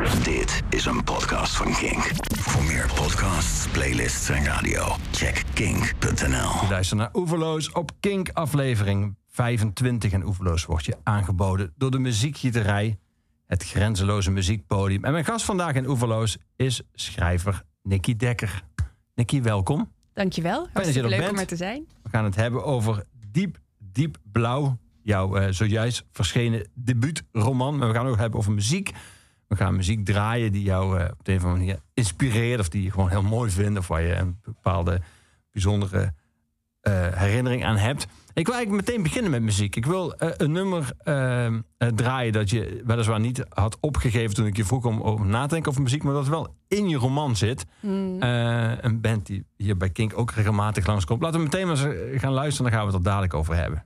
Dit is een podcast van Kink. Voor meer podcasts, playlists en radio, check kink.nl. Je luistert naar Oeverloos op Kink aflevering 25. En Oeverloos wordt je aangeboden door de muziekgieterij. Het grenzeloze muziekpodium. En mijn gast vandaag in Oeverloos is schrijver Nicky Dekker. Nicky, welkom. Dankjewel. dat je er Hartstikke leuk bent. om er te zijn. We gaan het hebben over Diep, Diep Blauw. Jouw eh, zojuist verschenen debuutroman. Maar we gaan het ook hebben over muziek. We gaan muziek draaien die jou eh, op de een of andere manier inspireert. Of die je gewoon heel mooi vindt. Of waar je een bepaalde bijzondere eh, herinnering aan hebt. Ik wil eigenlijk meteen beginnen met muziek. Ik wil eh, een nummer eh, eh, draaien dat je weliswaar niet had opgegeven toen ik je vroeg om over na te denken over muziek, maar dat wel in je roman zit. Eh, een band die hier bij Kink ook regelmatig langskomt. Laten we meteen maar eens gaan luisteren, dan gaan we het er dadelijk over hebben.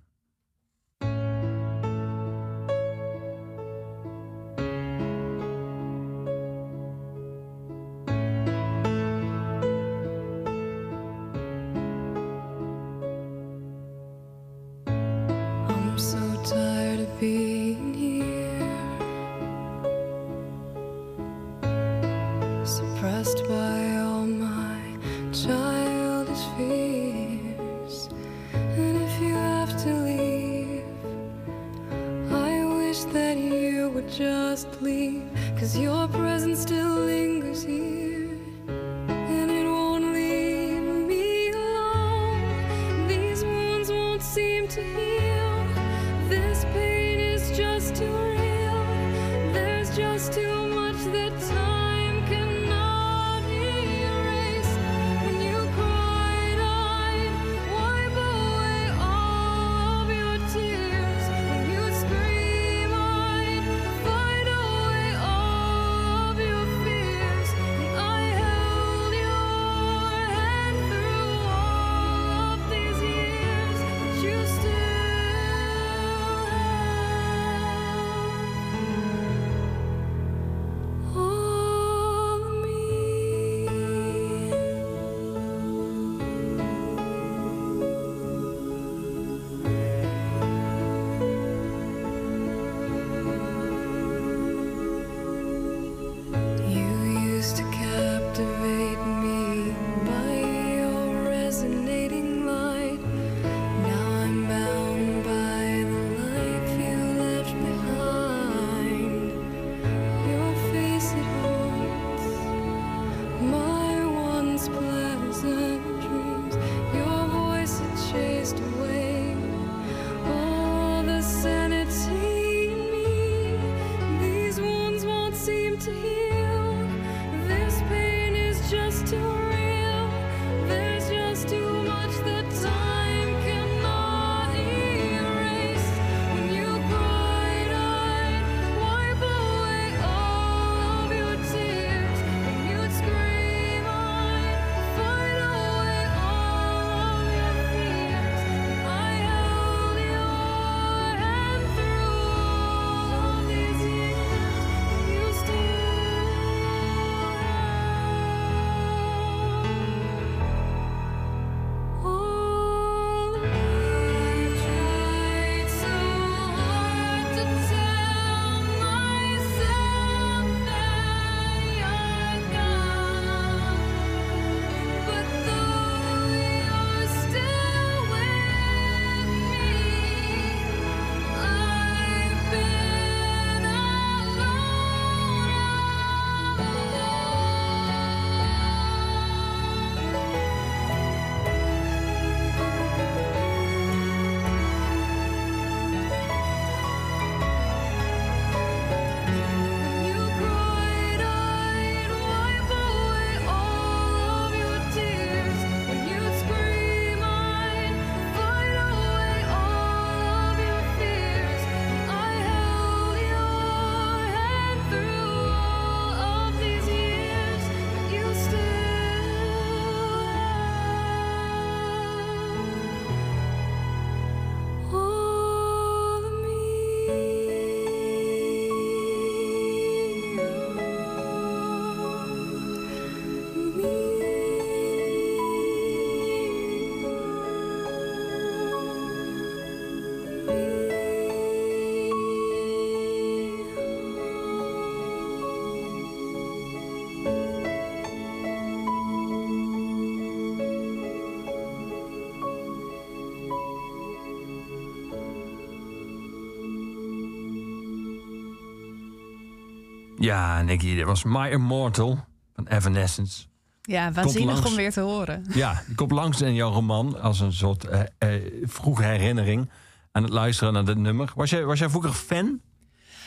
Ja, Nicky, dat was My Immortal van Evanescence. Ja, waanzinnig om weer te horen. Ja, die komt langs in jouw roman als een soort eh, eh, vroege herinnering aan het luisteren naar dit nummer. Was jij, was jij vroeger fan?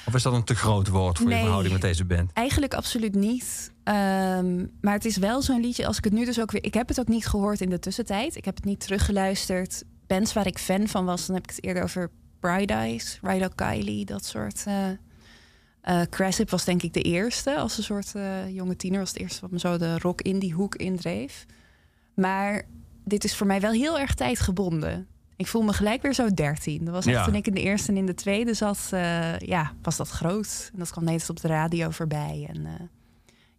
Of is dat een te groot woord voor je verhouding met deze band? Eigenlijk absoluut niet. Ehm, maar het is wel zo'n liedje, als ik het nu dus ook weer... Ik heb het ook niet gehoord in de tussentijd. Ik heb het niet teruggeluisterd. Bands waar ik fan van was, dan heb ik het eerder over Bright Eyes, Rydell Kylie, dat soort... eh Cressip was denk ik de eerste. Als een soort eh, jonge tiener was het eerste wat me zo de rock in die hoek indreef. Maar dit is voor mij wel heel erg tijdgebonden. Ik voel me gelijk weer zo 13. Dat was echt Ja. toen ik in de eerste en in de tweede zat. eh, ja, was dat groot. En dat kwam net op de radio voorbij. En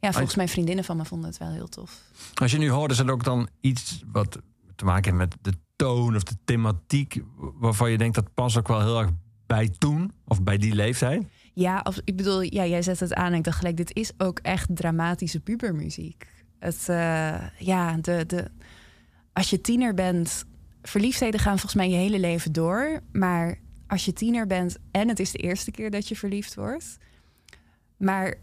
ja, volgens mij vriendinnen van me vonden het wel heel tof. Als je nu hoort, is het ook dan iets wat te maken heeft met de toon of de thematiek... waarvan je denkt dat past ook wel heel erg bij toen of bij die leeftijd? Ja, als, ik bedoel, ja, jij zet het aan en ik dacht gelijk, dit is ook echt dramatische pubermuziek. Het, eh, ja, de, de, als je tiener bent, verliefdheden gaan volgens mij je hele leven door. Maar als je tiener bent en het is de eerste keer dat je verliefd wordt. Maar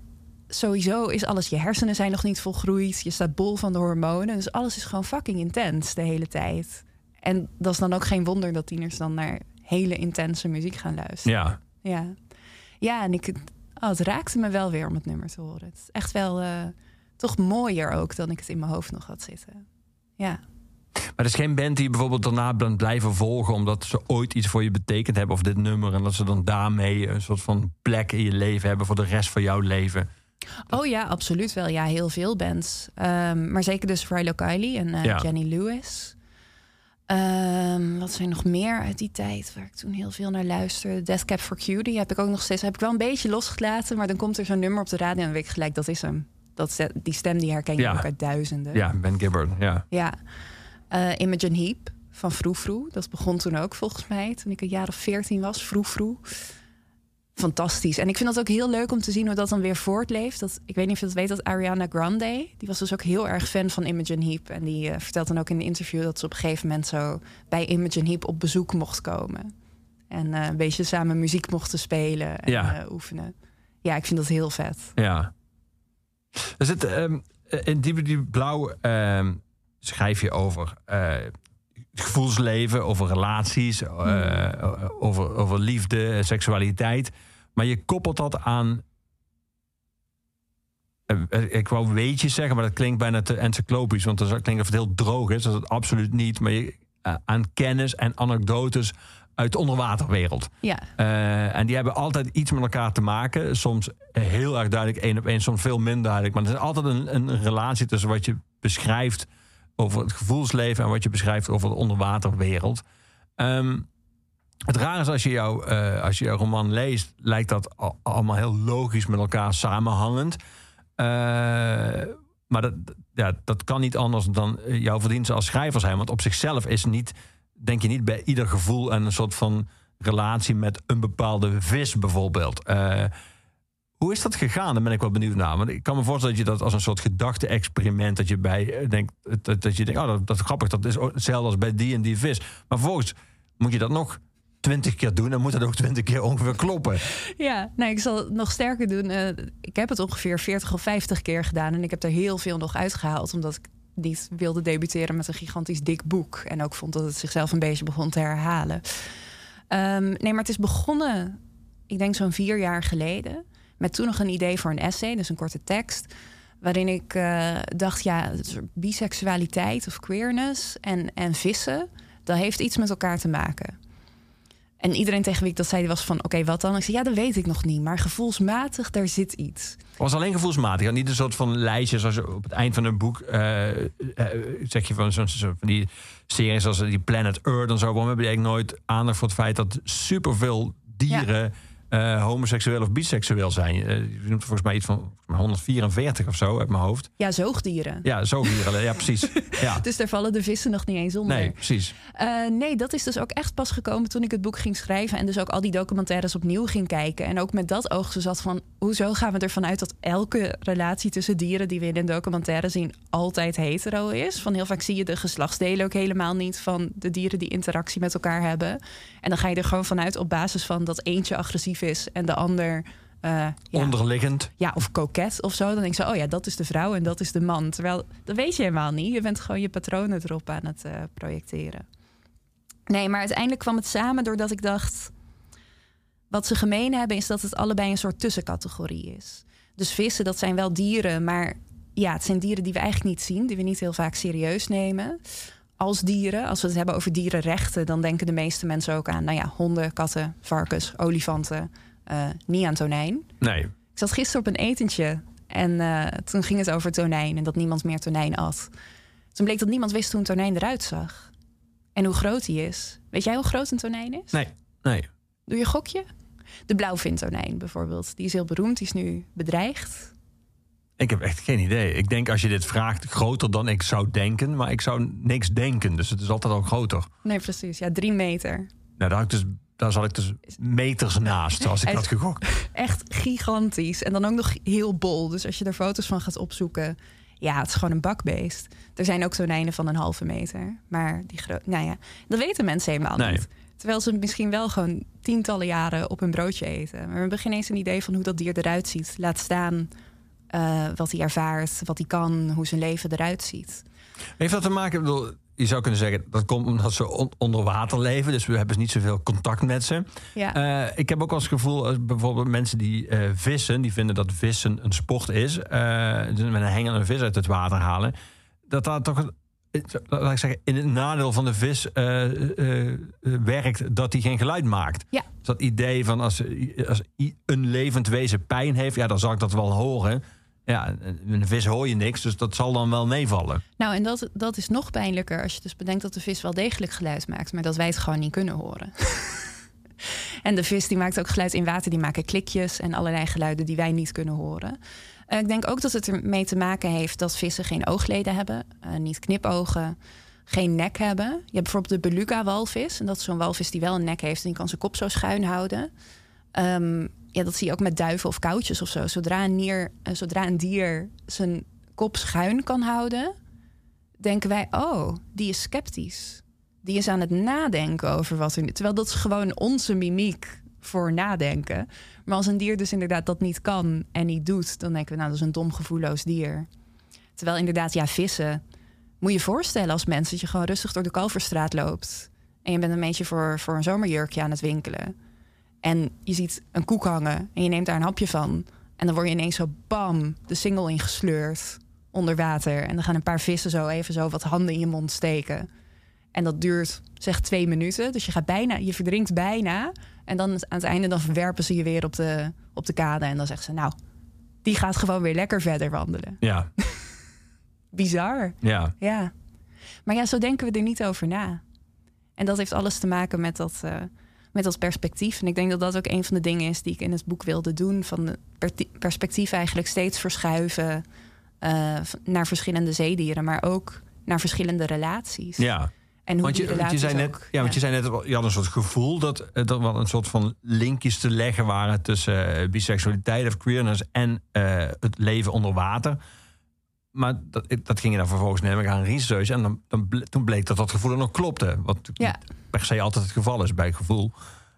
sowieso is alles, je hersenen zijn nog niet volgroeid. Je staat bol van de hormonen. Dus alles is gewoon fucking intens de hele tijd. En dat is dan ook geen wonder dat tieners dan naar hele intense muziek gaan luisteren. Ja. Ja, ja en ik, oh, het raakte me wel weer om het nummer te horen. Het is echt wel eh, toch mooier ook dan ik het in mijn hoofd nog had zitten. Ja. Maar het is geen band die je bijvoorbeeld daarna bent blijven volgen... omdat ze ooit iets voor je betekend hebben of dit nummer... en dat ze dan daarmee een soort van plek in je leven hebben... voor de rest van jouw leven. Oh ja, absoluut wel. Ja, heel veel bands. Ehm, maar zeker dus Rilo Kiley en eh, Ja. Jenny Lewis. Ehm, wat zijn nog meer uit die tijd waar ik toen heel veel naar luisterde? Death Cab for Cutie heb ik ook nog steeds. Heb ik wel een beetje losgelaten, maar dan komt er zo'n nummer op de radio en dan weet ik gelijk dat is hem. Dat, die stem die herken je Ja. ook uit duizenden. Ja, Ben Gibbard, ja. Ja. Eh, Imogen Heap van Vroe Vroe. Dat begon toen ook volgens mij, toen ik een jaar of veertien was. Vroe Vroe. Fantastisch. En ik vind dat ook heel leuk om te zien hoe dat dan weer voortleeft. Dat, ik weet niet of je dat weet, dat Ariana Grande... die was dus ook heel erg fan van Imogen Heap. En die eh, vertelt dan ook in een interview... dat ze op een gegeven moment zo bij Imogen Heap op bezoek mocht komen. En eh, een beetje samen muziek mochten spelen en Ja. eh, oefenen. Ja, ik vind dat heel vet. Ja. Er zit, ehm, in die, die blauw ehm, schrijf je over het gevoelsleven, over relaties, eh, over, over liefde, seksualiteit. Maar je koppelt dat aan. eh, eh, ik wou weetjes zeggen, maar dat klinkt bijna te encyclopisch. Want dat klinkt of het heel droog is. Dat is het absoluut niet. Maar je, eh, aan kennis en anekdotes uit de onderwaterwereld. Ja, en die hebben altijd iets met elkaar te maken. Soms heel erg duidelijk één op één, soms veel minder duidelijk. Maar er is altijd een, een relatie tussen wat je beschrijft over het gevoelsleven en wat je beschrijft over de onderwaterwereld. Ehm, het rare is als je, jouw, eh, als je jouw roman leest, lijkt dat al- allemaal heel logisch met elkaar samenhangend. Eh, maar dat, ja, dat kan niet anders dan eh, jouw verdienste als schrijver zijn. Want op zichzelf is niet, denk je niet bij ieder gevoel en een soort van relatie met een bepaalde vis bijvoorbeeld. Hoe is dat gegaan? Daar ben ik wel benieuwd naar. Want ik kan me voorstellen dat je dat als een soort gedachte-experiment... dat je bij denkt, dat, je denkt, oh, dat, dat is grappig, dat is hetzelfde als bij die en die vis. Maar vervolgens moet je dat nog twintig keer doen... en moet dat ook twintig keer ongeveer kloppen. Ja, nee, ik zal het nog sterker doen. Eh, ik heb het ongeveer 40 of 50 keer gedaan. En ik heb er heel veel nog uitgehaald. Omdat ik niet wilde debuteren met een gigantisch dik boek. En ook vond dat het zichzelf een beetje begon te herhalen. Ehm, nee, maar het is begonnen, ik denk zo'n vier jaar geleden. Met toen nog een idee voor een essay, dus een korte tekst. Waarin ik eh, dacht, ja, biseksualiteit of queerness en, en vissen... dat heeft iets met elkaar te maken. En iedereen tegen wie ik dat zei, was van... oké, wat dan? Ik zei, ja, dat weet ik nog niet. Maar gevoelsmatig, daar zit iets. Het was alleen gevoelsmatig. en Niet een soort van lijstje zoals je op het eind van een boek... eh, eh, zeg je van, zo'n zo, van die series als die Planet Earth en zo. Waarom hebben die eigenlijk nooit aandacht voor het feit... dat superveel dieren eh, homoseksueel of biseksueel zijn? Eh, je noemt volgens mij iets van volgens mij 144 of zo uit mijn hoofd. Ja, zoogdieren. Ja, zo dieren. ja, precies. Ja. Dus daar vallen de vissen nog niet eens onder. Nee, precies. Eh, nee, dat is dus ook echt pas gekomen toen ik het boek ging schrijven. En dus ook al die documentaires opnieuw ging kijken. En ook met dat oog zo zat van... hoezo gaan we ervan uit dat elke relatie tussen dieren... die we in een documentaire zien, altijd hetero is? Van heel vaak zie je de geslachtsdelen ook helemaal niet... van de dieren die interactie met elkaar hebben. En dan ga je er gewoon vanuit op basis van dat eentje agressief is... en de ander eh, ja, Onderliggend. ja, of koket of zo. Dan denk ik zo, oh ja, dat is de vrouw en dat is de man. Terwijl, dat weet je helemaal niet. Je bent gewoon je patronen erop aan het eh, projecteren. Nee, maar uiteindelijk kwam het samen doordat ik dacht... wat ze gemeen hebben is dat het allebei een soort tussencategorie is. Dus vissen, dat zijn wel dieren, maar ja, het zijn dieren die we eigenlijk niet zien... die we niet heel vaak serieus nemen als dieren. Als we het hebben over dierenrechten, dan denken de meeste mensen ook aan... nou ja, honden, katten, varkens, olifanten, eh, niet aan tonijn. Nee. Ik zat gisteren op een etentje en eh, toen ging het over tonijn en dat niemand meer tonijn at. Toen bleek dat niemand wist hoe een tonijn eruit zag. En hoe groot die is. Weet jij hoe groot een tonijn is? Nee. Nee. Doe je gokje? De blauwvintonijn bijvoorbeeld. Die is heel beroemd, die is nu bedreigd. Ik heb echt geen idee. Ik denk als je dit vraagt, groter dan ik zou denken. Maar ik zou niks denken. Dus het is altijd al groter. Nee, precies. Ja, drie meter. Nou, daar, ik dus, daar zat ik dus meters naast, als ik had gegokt. Echt gigantisch. En dan ook nog heel bol. Dus als je er foto's van gaat opzoeken... Ja, het is gewoon een bakbeest. Er zijn ook tonijnen van een halve meter. Maar die groot... Nou ja, dat weten mensen helemaal Nee. niet. Terwijl ze misschien wel gewoon tientallen jaren op hun broodje eten. Maar we hebben geen eens een idee van hoe dat dier eruit ziet. Laat staan eh, wat hij ervaart, wat hij kan, hoe zijn leven eruit ziet. Heeft dat te maken, ik bedoel, je zou kunnen zeggen, dat komt omdat ze on- onder water leven. Dus we hebben niet zoveel contact met ze. Ja, Eh, ik heb ook eens het gevoel, als bijvoorbeeld mensen die eh, vissen, die vinden dat vissen een sport is, dus met een hengel een vis uit het water halen, dat daar toch, laat ik zeggen, in het nadeel van de vis werkt dat hij geen geluid maakt. Ja. Dus dat idee van als, als een levend wezen pijn heeft, ja, dan zal ik dat wel horen. Ja, een vis hoor je niks, dus dat zal dan wel meevallen. nou en dat, dat is nog pijnlijker als je dus bedenkt dat de vis wel degelijk geluid maakt, maar dat wij het gewoon niet kunnen horen. en de vis die maakt ook geluid in water, die maken klikjes en allerlei geluiden die wij niet kunnen horen. Eh, ik denk ook dat het ermee te maken heeft dat vissen geen oogleden hebben, eh, niet knipogen, geen nek hebben. Je hebt bijvoorbeeld de beluga-walvis. En dat is zo'n walvis die wel een nek heeft en die kan zijn kop zo schuin houden. Ehm, ja, dat zie je ook met duiven of koutjes of zo. Zodra een, nier, eh, zodra een dier zijn kop schuin kan houden, denken wij, oh, die is sceptisch. Die is aan het nadenken over wat er... Terwijl dat is gewoon onze mimiek voor nadenken. Maar als een dier dus inderdaad dat niet kan en niet doet... dan denken we, nou, dat is een dom, gevoelloos dier. Terwijl inderdaad, ja, vissen... Moet je je voorstellen als mens dat je gewoon rustig door de Kalverstraat loopt... en je bent een beetje voor, voor een zomerjurkje aan het winkelen... en je ziet een koek hangen en je neemt daar een hapje van... en dan word je ineens zo bam de singel ingesleurd onder water... en dan gaan een paar vissen zo even zo wat handen in je mond steken... En dat duurt zeg twee minuten. Dus je gaat bijna, je verdrinkt bijna. En dan aan het einde dan verwerpen ze je weer op de, op de kade. En dan zeggen ze, nou, die gaat gewoon weer lekker verder wandelen. Ja, Bizar, ja. ja. Maar ja, zo denken we er niet over na. En dat heeft alles te maken met dat, eh, met dat perspectief. En ik denk dat dat ook een van de dingen is die ik in het boek wilde doen. Van perspectief eigenlijk steeds verschuiven eh, naar verschillende zeedieren. Maar ook naar verschillende relaties. ja. En hoe Want je, want je zei net, ook- ja, want je zei net, je had een soort gevoel dat er wel een soort van linkjes te leggen waren tussen eh, biseksualiteit of queerness en eh, het leven onder water. Maar dat, dat ging je dan vervolgens nemen gaan researchen. En dan, dan, toen bleek dat dat gevoel nog klopte. Wat Ja. per se altijd het geval is bij gevoel.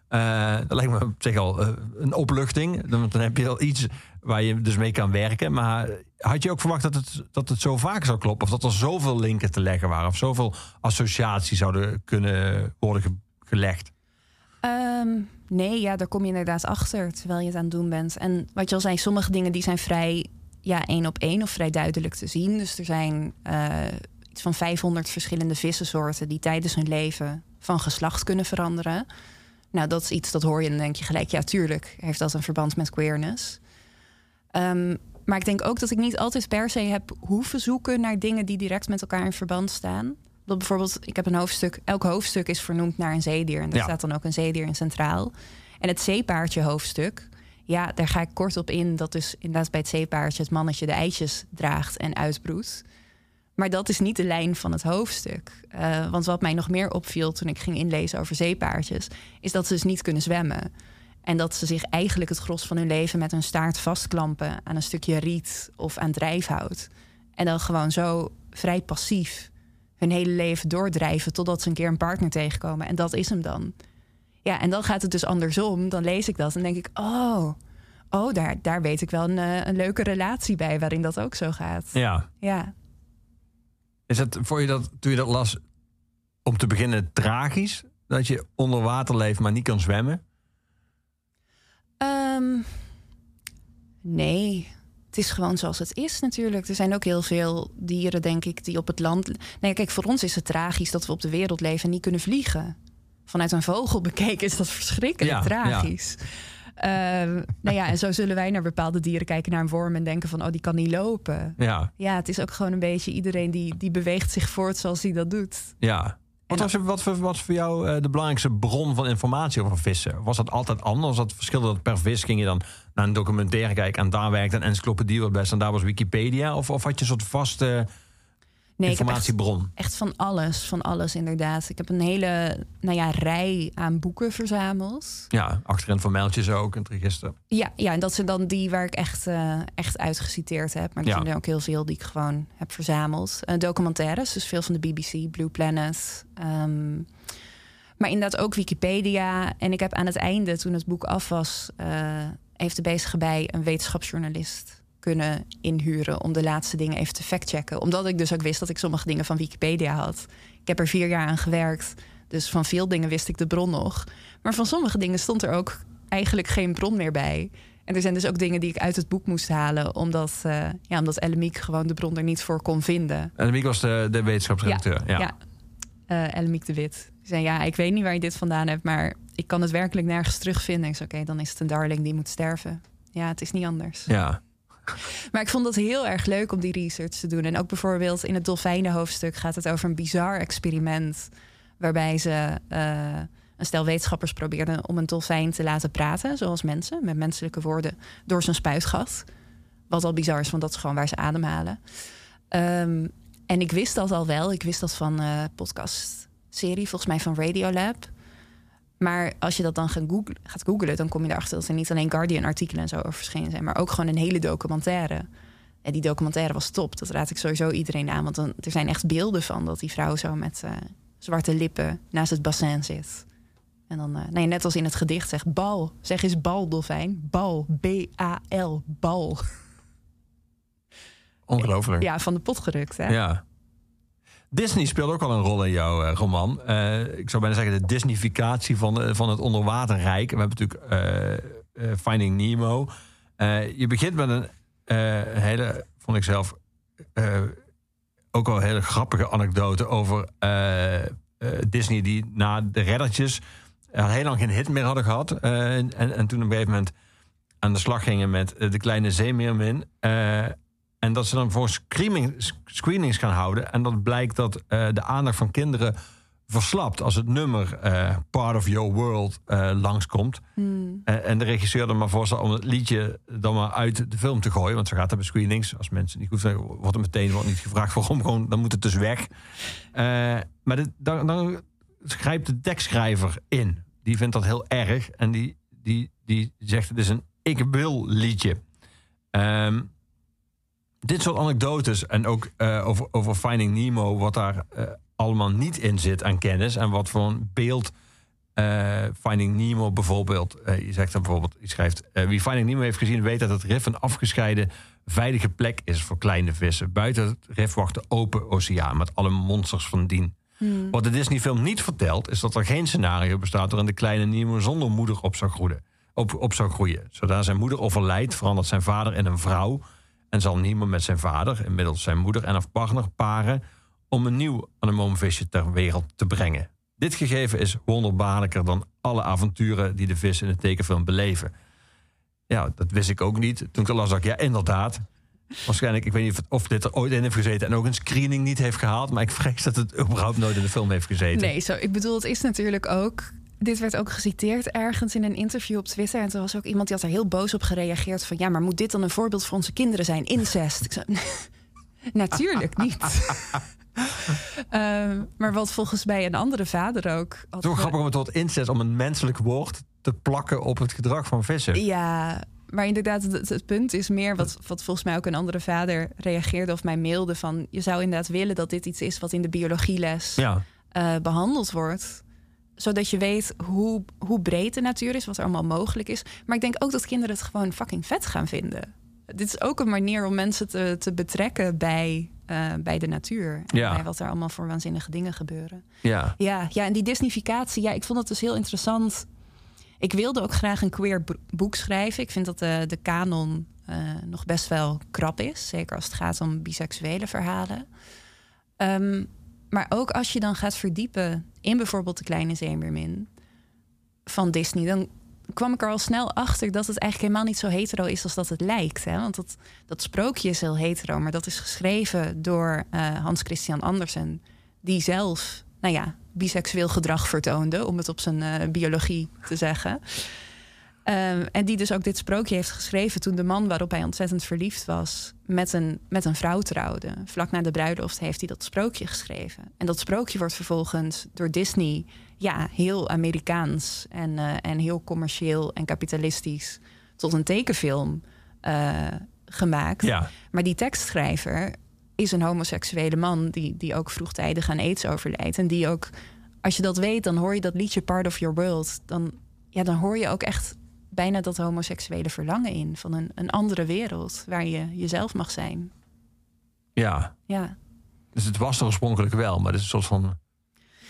Eh, dat lijkt me op zich al eh, een opluchting. Dan, dan heb je al iets waar je dus mee kan werken. Maar had je ook verwacht dat het, dat het zo vaak zou kloppen? Of dat er zoveel linken te leggen waren? Of zoveel associaties zouden kunnen worden ge- gelegd? Ehm, nee, ja, daar kom je inderdaad achter terwijl je het aan het doen bent. En wat je al zei, sommige dingen die zijn vrij ja, één op één of vrij duidelijk te zien. Dus er zijn eh, iets van 500 verschillende vissensoorten die tijdens hun leven van geslacht kunnen veranderen. Nou, dat is iets dat hoor je en dan denk je gelijk, ja, tuurlijk heeft dat een verband met queerness. Ehm, maar ik denk ook dat ik niet altijd per se heb hoeven zoeken naar dingen die direct met elkaar in verband staan. Dat bijvoorbeeld, ik heb een hoofdstuk, elk hoofdstuk is vernoemd naar een zeedier. En daar Ja. staat dan ook een zeedier in centraal. En het zeepaardje hoofdstuk, ja, daar ga ik kort op in. Dat dus inderdaad bij het zeepaardje het mannetje de eitjes draagt en uitbroedt. Maar dat is niet de lijn van het hoofdstuk. Eh, want wat mij nog meer opviel toen ik ging inlezen over zeepaardjes, is dat ze dus niet kunnen zwemmen. En dat ze zich eigenlijk het gros van hun leven met hun staart vastklampen aan een stukje riet of aan drijfhout. En dan gewoon zo vrij passief hun hele leven doordrijven totdat ze een keer een partner tegenkomen. En dat is hem dan. Ja, en dan gaat het dus andersom. Dan lees ik dat en denk ik, oh, Oh, daar, daar weet ik wel een, eh, een leuke relatie bij waarin dat ook zo gaat. Ja. Ja. Is het voor je dat, toen je dat las, om te beginnen tragisch? Dat je onder water leeft, maar niet kan zwemmen? Ehm, nee, het is gewoon zoals het is natuurlijk. Er zijn ook heel veel dieren, denk ik, die op het land... Nee, kijk, voor ons is het tragisch dat we op de wereld leven en niet kunnen vliegen. Vanuit een vogel bekeken is dat verschrikkelijk Ja, tragisch. Ehm, nou ja, en zo zullen wij naar bepaalde dieren kijken, naar een worm... en denken van, oh, die kan niet lopen. Ja, Ja, het is ook gewoon een beetje iedereen die, die beweegt zich voort zoals hij dat doet. ja. Wat was, wat, voor- wat voor jou eh, de belangrijkste bron van informatie over vissen? Was dat altijd anders? Dat verschilde dat per vis? Ging je dan naar een documentaire kijken en daar werkte een encyclopedie wat best en daar was Wikipedia? Of, of had je een soort vaste Nee, echt, informatiebron? echt van alles, van alles inderdaad. Ik heb een hele nou ja, rij aan boeken verzameld. Ja, achterin van mijltjes ook, het register. Ja, ja, en dat zijn dan die waar ik echt, eh, echt uitgeciteerd heb. Maar er Ja. zijn er ook heel veel die ik gewoon heb verzameld. Eh, documentaires, dus veel van de BBC, Blue Planet. ehm, maar inderdaad ook Wikipedia. En ik heb aan het einde, toen het boek af was... eh, heeft de bezige bij een wetenschapsjournalist kunnen inhuren... om de laatste dingen even te factchecken. Omdat ik dus ook wist dat ik sommige dingen van Wikipedia had. Ik heb er vier jaar aan gewerkt. Dus van veel dingen wist ik de bron nog. Maar van sommige dingen stond er ook eigenlijk geen bron meer bij. En er zijn dus ook dingen die ik uit het boek moest halen... omdat, eh ja, omdat Ellemiek gewoon de bron er niet voor kon vinden. En Miek was de, de wetenschapsredacteur. Ja, Ja, Eh Ellemiek de Wit. Die zei, ja, ik weet niet waar je dit vandaan hebt... maar ik kan het werkelijk nergens terugvinden. Ik zei, oké, dan is het een darling die moet sterven. Ja, het is niet anders. ja. Maar ik vond het heel erg leuk om die research te doen. En ook bijvoorbeeld in het dolfijnenhoofdstuk gaat het over een bizar experiment. Waarbij ze eh, een stel wetenschappers probeerden om een dolfijn te laten praten, zoals mensen, met menselijke woorden, door zijn spuitgat. Wat al bizar is, want dat is gewoon waar ze ademhalen. Ehm, en ik wist dat al wel. Ik wist dat van eh podcastserie, volgens mij van Radiolab. Maar als je dat dan gaat googlen, gaat googlen, dan kom je erachter dat er niet alleen Guardian-artikelen en zo over verschenen zijn, maar ook gewoon een hele documentaire. En die documentaire was top. Dat raad ik sowieso iedereen aan. Want dan, er zijn echt beelden van dat die vrouw zo met eh, zwarte lippen naast het bassin zit. En dan, eh, nee, net als in het gedicht zegt bal. Zeg eens bal, dolfijn. Bal. B-A-L. Bal. Ongelooflijk. Ja, van de pot gerukt, hè? Ja. Disney speelt ook al een rol in jouw eh, roman. Eh, ik zou bijna zeggen de Disneyficatie van, de, van het onderwaterrijk. We hebben natuurlijk eh, eh, Finding Nemo. Eh, je begint met een eh, hele, vond ik zelf, eh, ook een hele grappige anekdote over eh, eh, Disney die na de reddertjes eh, heel lang geen hit meer hadden gehad. Eh, en, en toen op een gegeven moment aan de slag gingen met eh, de kleine zeemeermin. Eh, en dat ze dan voor screening, screenings gaan houden. En dat blijkt dat eh, de aandacht van kinderen verslapt als het nummer eh, Part of Your World eh, langskomt. Hmm. En de regisseur er maar voor staat om het liedje dan maar uit de film te gooien. Want zo gaat het bij screenings. Als mensen niet goed zijn, wordt er meteen wordt niet gevraagd waarom. Gewoon, dan moet het dus weg. Maar dan, dan grijpt de tekstschrijver in. Die vindt dat heel erg. En die, die, die zegt het is een ik wil liedje. Ehm, dit soort anekdotes en ook eh, over, over Finding Nemo, wat daar eh, allemaal niet in zit aan kennis en wat voor een beeld eh, Finding Nemo bijvoorbeeld, je zegt dan bijvoorbeeld, je schrijft, wie Finding Nemo heeft gezien weet dat het rif een afgescheiden, veilige plek is voor kleine vissen. Buiten het rif wacht de open oceaan met alle monsters van dien. Hmm. Wat de Disney-film niet vertelt, is dat er geen scenario bestaat waarin de kleine Nemo zonder moeder op zou groeien. Op, op zou groeien. Zodra zijn moeder overlijdt, verandert zijn vader in een vrouw. En zal Nemo met zijn vader, inmiddels zijn moeder en of partner, paren. om een nieuw anemoonvisje ter wereld te brengen. Dit gegeven is wonderbaarlijker dan alle avonturen die de vis in de tekenfilm beleven. Ja, dat wist ik ook niet. Toen ik las, dacht ik, ja, inderdaad. Waarschijnlijk, ik weet niet of, of dit er ooit in heeft gezeten en ook een screening niet heeft gehaald. Maar ik vrees dat het überhaupt nooit in de film heeft gezeten. Nee, zo, ik bedoel, het is natuurlijk ook. Dit werd ook geciteerd ergens in een interview op Twitter. En toen was ook iemand die had er heel boos op gereageerd. Van ja, maar moet dit dan een voorbeeld voor onze kinderen zijn? Incest. Ik zei, natuurlijk niet. Ehm, maar wat volgens mij een andere vader ook. had Zo ge- grappig om het woord incest om een menselijk woord te plakken op het gedrag van vissen. Ja, maar inderdaad, het, het punt is meer wat, wat volgens mij ook een andere vader reageerde of mij mailde van je zou inderdaad willen dat dit iets is wat in de biologieles Ja, eh, behandeld wordt. Zodat je weet hoe, hoe breed de natuur is, wat er allemaal mogelijk is. Maar ik denk ook dat kinderen het gewoon fucking vet gaan vinden. Dit is ook een manier om mensen te, te betrekken bij, eh, bij de natuur. En Ja. bij wat er allemaal voor waanzinnige dingen gebeuren. Ja. Ja, ja, en die Disneyficatie, ja, ik vond het dus heel interessant. Ik wilde ook graag een queer bo- boek schrijven. Ik vind dat de, de kanon eh, nog best wel krap is. Zeker als het gaat om biseksuele verhalen. Ehm, maar ook als je dan gaat verdiepen in bijvoorbeeld De Kleine Zeemeermin van Disney... dan kwam ik er al snel achter dat het eigenlijk helemaal niet zo hetero is als dat het lijkt. Hè? Want dat, dat sprookje is heel hetero, maar dat is geschreven door eh, Hans Christian Andersen... die zelf, nou ja, biseksueel gedrag vertoonde... om het op zijn eh, biologie te zeggen... Ehm, en die dus ook dit sprookje heeft geschreven toen de man waarop hij ontzettend verliefd was met een, met een vrouw trouwde. Vlak na de bruiloft heeft hij dat sprookje geschreven. En dat sprookje wordt vervolgens door Disney ja, heel Amerikaans en, eh, en heel commercieel en kapitalistisch tot een tekenfilm eh, gemaakt. Ja. Maar die tekstschrijver is een homoseksuele man die, die ook vroegtijdig aan aids overlijdt. En die ook, als je dat weet, dan hoor je dat liedje Part of Your World. Dan, ja, dan hoor je ook echt bijna dat homoseksuele verlangen in. Van een, een andere wereld waar je jezelf mag zijn. Ja. Ja, Dus het was er oorspronkelijk wel, maar het is een soort van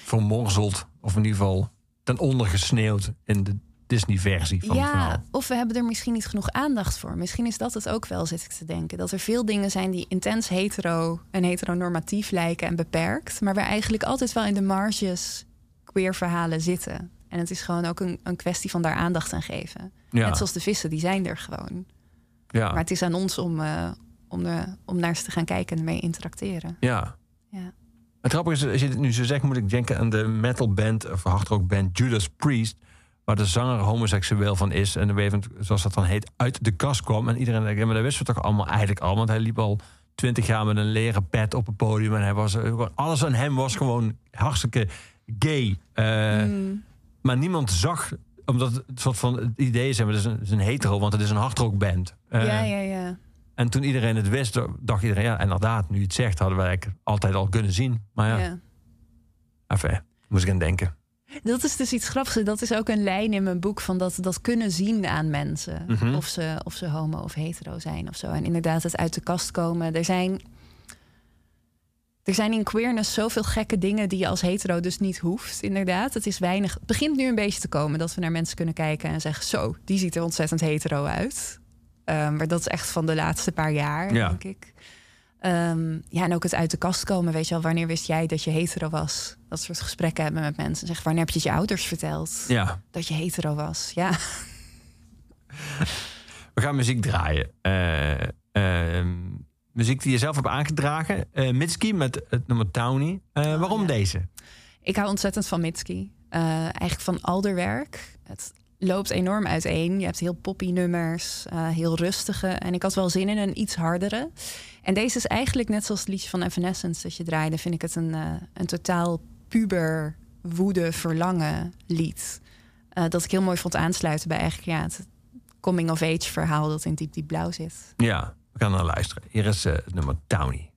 vermorzeld, of in ieder geval ten onder gesneeuwd in de Disney-versie van het ja verhaal. of we hebben er misschien niet genoeg aandacht voor. Misschien is dat het ook wel, zit ik te denken. Dat er veel dingen zijn die intens hetero en heteronormatief lijken en beperkt. Maar waar eigenlijk altijd wel in de marges queer verhalen zitten. En het is gewoon ook een, een kwestie van daar aandacht aan geven. Ja. Net zoals de vissen, die zijn er gewoon. Ja. Maar het is aan ons om, eh, om, de, om naar ze te gaan kijken en ermee interacteren. ja. Ja. Het grappige is, als je dit nu zo zegt, moet ik denken aan de metalband of hardrockband Judas Priest. Waar de zanger homoseksueel van is. En gegeven moment, zoals dat dan heet, uit de kast kwam. En iedereen denkt, ja, maar dat wisten we toch allemaal eigenlijk al. Want hij liep al twintig jaar met een leren pet op het podium. En hij was, eh, alles aan hem was gewoon hartstikke gay. Mm. Maar niemand zag, omdat het soort van het idee is, het is een, het is een hetero, want het is een hardrockband. Eh, ja, ja, ja. En toen iedereen het wist, dacht iedereen, ja, inderdaad, nu je het zegt, hadden we eigenlijk altijd al kunnen zien. Maar ja, ja. enfin, moest ik aan denken. Dat is dus iets grappigs. Dat is ook een lijn in mijn boek van dat, dat kunnen zien aan mensen. Mhm. Of, ze, of ze homo of hetero zijn of zo. En inderdaad het uit de kast komen. Er zijn, er zijn in queerness zoveel gekke dingen die je als hetero dus niet hoeft. Inderdaad, het is weinig. Het begint nu een beetje te komen dat we naar mensen kunnen kijken en zeggen: Zo, die ziet er ontzettend hetero uit. Ehm, maar dat is echt van de laatste paar jaar, Ja. denk ik. Ehm, ja, en ook het uit de kast komen. Weet je wel, wanneer wist jij dat je hetero was? Dat soort gesprekken hebben met mensen. Zeg, wanneer heb je het je ouders verteld Ja, dat je hetero was? Ja, we gaan muziek draaien. Ehm, muziek die je zelf hebt aangedragen. Eh Mitski met het nummer Townie. Eh, waarom ja. deze? ik hou ontzettend van Mitski. Eh, eigenlijk van al haar werk. Het loopt enorm uiteen. Je hebt heel poppy nummers, heel rustige. En ik had wel zin in een iets hardere. En deze is eigenlijk net zoals het liedje van Evanescence dat je draaide... vind ik het een, een totaal puber, woede, verlangen lied. Dat ik heel mooi vond aansluiten bij eigenlijk ja, het coming-of-age verhaal... dat in Diep Diep Blauw zit. Ja, we gaan naar luisteren. Hier is eh, het nummer Townie.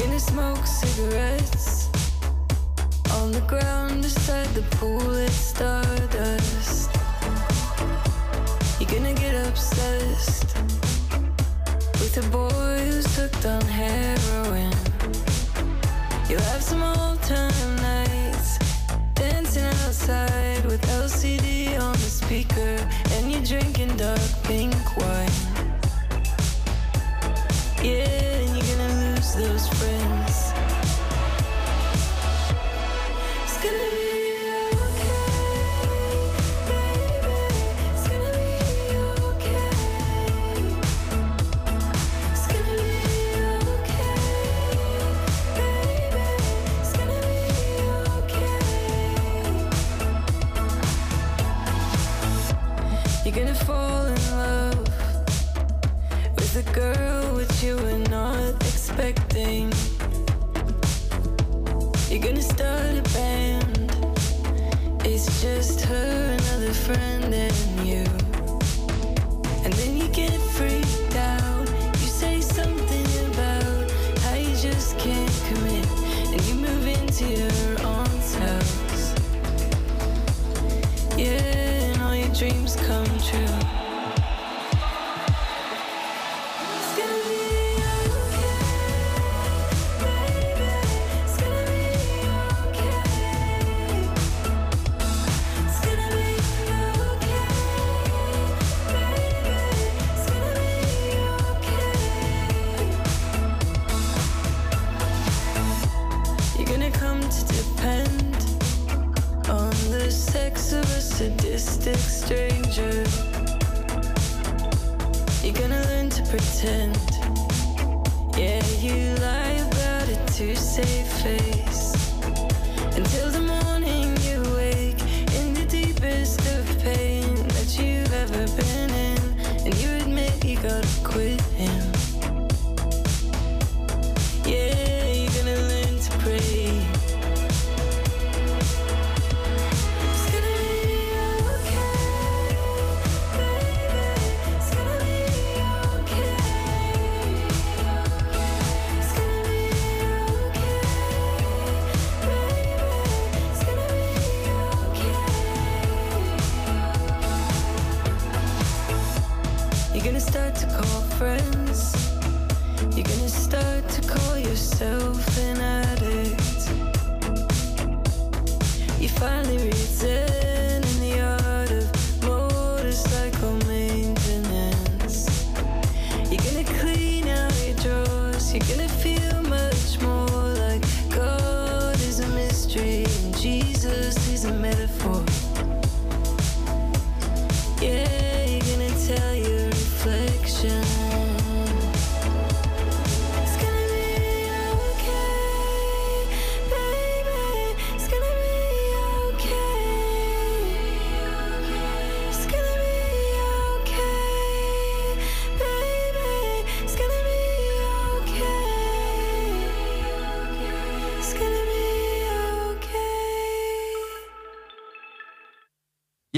Gonna smoke cigarettes on the ground beside the pool. It's stardust. You're gonna get obsessed with a boy who's hooked on heroin. You'll have some old time nights dancing outside with LCD on the speaker, and you're drinking dark pink wine. Yeah those friends.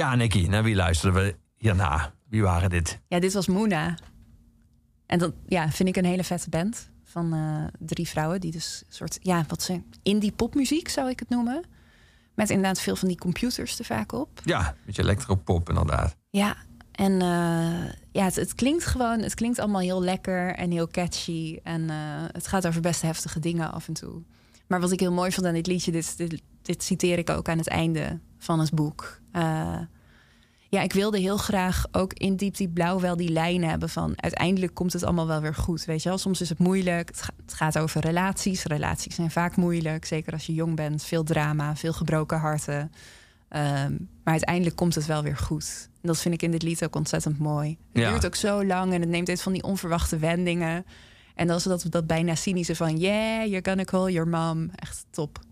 Ja, Nicky, naar wie luisterden we hierna? Wie waren dit? Ja, dit was Moona. En dat ja, vind ik een hele vette band van eh, drie vrouwen die dus een soort ja, wat ze indie popmuziek zou ik het noemen. Met inderdaad veel van die computers er vaak op. Ja, een beetje electropop inderdaad. Ja, en eh, ja, het, het klinkt gewoon, het klinkt allemaal heel lekker en heel catchy. En eh, het gaat over best heftige dingen af en toe. Maar wat ik heel mooi vond aan dit liedje, dit, dit, dit citeer ik ook aan het einde van het boek. Eh, ja, ik wilde heel graag ook in Diep Diep Blauw wel die lijn hebben van uiteindelijk komt het allemaal wel weer goed. Weet je wel, soms is het moeilijk. Het, ga- het gaat over relaties. Relaties zijn vaak moeilijk, zeker als je jong bent. Veel drama, veel gebroken harten. Ehm, maar uiteindelijk komt het wel weer goed. En dat vind ik in dit lied ook ontzettend mooi. Het Ja. duurt ook zo lang en het neemt dit van die onverwachte wendingen. En dan is dat, dat bijna cynische van... yeah, you're gonna call your mom. Echt top.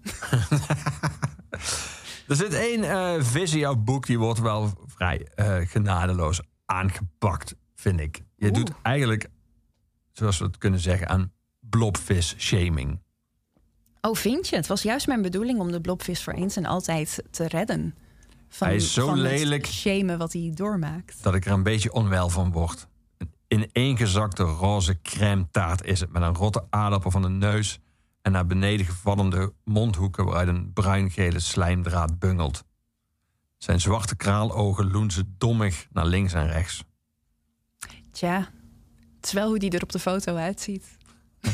Er zit één eh vis in jouw boek, die wordt wel vrij eh, genadeloos aangepakt, vind ik. Je Oeh. doet eigenlijk, zoals we het kunnen zeggen, aan blobvis-shaming. Oh, vind je? Het was juist mijn bedoeling om de blobvis voor eens en altijd te redden. Van, Hij is zo van het lelijk. shamen wat hij doormaakt. Dat ik er een beetje onwel van word. In één gezakte roze crème taart is het, met een rotte aardappel van de neus en naar beneden gevallende mondhoeken waaruit een bruingele slijmdraad bungelt. Zijn zwarte kraalogen loenzen dommig naar links en rechts. Tja, het is wel hoe die er op de foto uitziet.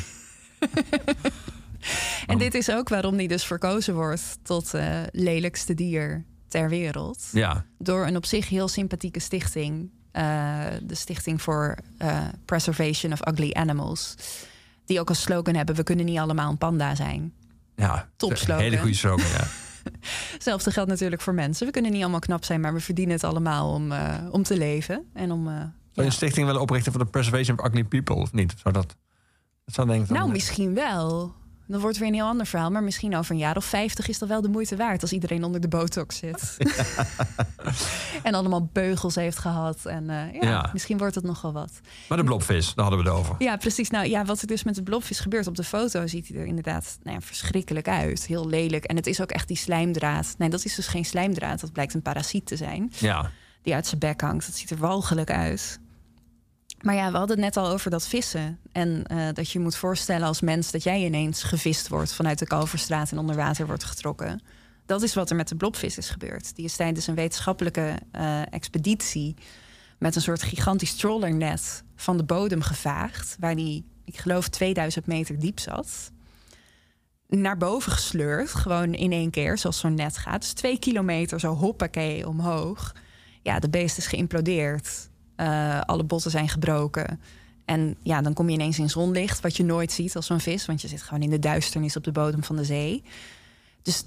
en dit is ook waarom die dus verkozen wordt tot eh, lelijkste dier ter wereld. Ja, Door een op zich heel sympathieke stichting. Eh, de Stichting voor eh, Preservation of Ugly Animals. Die ook als slogan hebben: We kunnen niet allemaal een panda zijn. ja. Top slogan. Hele goede slogan, ja. Hetzelfde geldt natuurlijk voor mensen. We kunnen niet allemaal knap zijn, maar we verdienen het allemaal om, eh, om te leven. En om. Zou je ja. een stichting willen oprichten voor de preservation of ugly people of niet? Zou dat, dat zou denk ik Nou, misschien wel. Dan wordt het weer een heel ander verhaal. Maar misschien over een jaar of 50 is dat wel de moeite waard als iedereen onder de botox zit. en allemaal beugels heeft gehad. En eh, ja, Ja. misschien wordt het nog wel wat. Maar de blobvis, daar hadden we het over. Ja, precies. Nou ja, wat er dus met de blobvis gebeurt op de foto, ziet hij er inderdaad nou ja, verschrikkelijk uit. Heel lelijk. En het is ook echt die slijmdraad. Nee, dat is dus geen slijmdraad. Dat blijkt een parasiet te zijn. Ja, Die uit zijn bek hangt. Dat ziet er walgelijk uit. Maar ja, we hadden het net al over dat vissen. En eh, dat je moet voorstellen als mens dat jij ineens gevist wordt vanuit de Kalverstraat en onder water wordt getrokken. Dat is wat er met de blobvis is gebeurd. Die is tijdens een wetenschappelijke eh, expeditie met een soort gigantisch trollernet van de bodem gevaagd. Waar die, ik geloof, 2000 meter diep zat. Naar boven gesleurd, gewoon in één keer, zoals zo'n net gaat. Dus twee kilometer zo hoppakee omhoog. Ja, de beest is geïmplodeerd. Eh, alle botten zijn gebroken. En ja, dan kom je ineens in zonlicht, wat je nooit ziet als zo'n vis. Want je zit gewoon in de duisternis op de bodem van de zee. Dus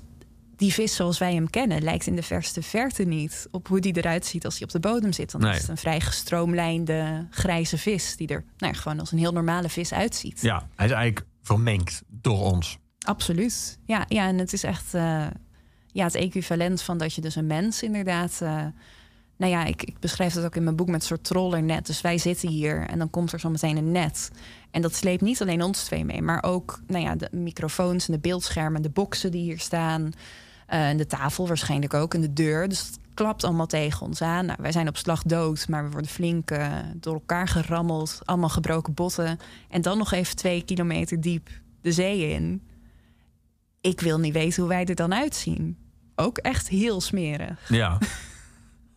die vis zoals wij hem kennen, lijkt in de verste verte niet op hoe die eruit ziet als hij op de bodem zit. Dan Nee. is het een vrij gestroomlijnde grijze vis, die er nou ja, gewoon als een heel normale vis uitziet. ja, hij is eigenlijk vermengd door ons. Absoluut. Ja, ja en het is echt eh, ja, het equivalent van dat je dus een mens inderdaad. eh, nou ja, ik, ik beschrijf het ook in mijn boek met een soort trollernet. Dus wij zitten hier en dan komt er zo meteen een net. En dat sleept niet alleen ons twee mee, maar ook nou ja, de microfoons en de beeldschermen en de boxen die hier staan. Eh, en de tafel waarschijnlijk ook en de deur. Dus het klapt allemaal tegen ons aan. Nou, wij zijn op slag dood, maar we worden flink eh, door elkaar gerammeld. Allemaal gebroken botten. En dan nog even twee kilometer diep de zee in. Ik wil niet weten hoe wij er dan uitzien. Ook echt heel smerig. Ja,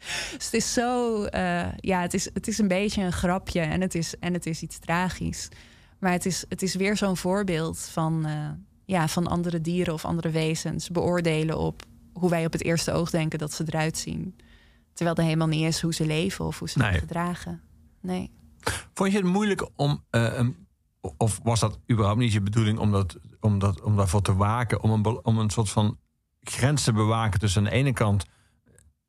Dus het is zo, eh, ja, het is, het is een beetje een grapje en het is, en het is iets tragisch. Maar het is, het is weer zo'n voorbeeld van, eh, ja, van andere dieren of andere wezens beoordelen op hoe wij op het eerste oog denken dat ze eruit zien. Terwijl er helemaal niet is hoe ze leven of hoe ze Nee. zich gedragen. Nee. Vond je het moeilijk om, eh, een- of was dat überhaupt niet je bedoeling om, dat, om, dat, om daarvoor te waken, om een, om een soort van grens te bewaken tussen aan de ene kant,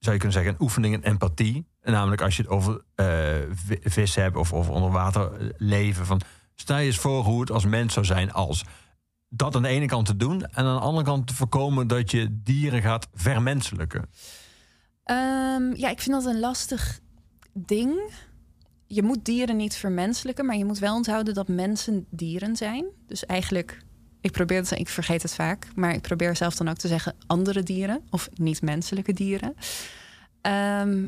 zou je kunnen zeggen, een oefening in empathie. Namelijk als je het over eh, vi- vis hebt of over onder water leven. Van, stel je eens voor hoe het als mens zou zijn als dat aan de ene kant te doen en aan de andere kant te voorkomen dat je dieren gaat vermenselijken. Ehm, ja, ik vind dat een lastig ding. Je moet dieren niet vermenselijken, maar je moet wel onthouden dat mensen dieren zijn. Dus eigenlijk, ik probeer het, ik vergeet het vaak, maar ik probeer zelf dan ook te zeggen andere dieren of niet-menselijke dieren. Ehm,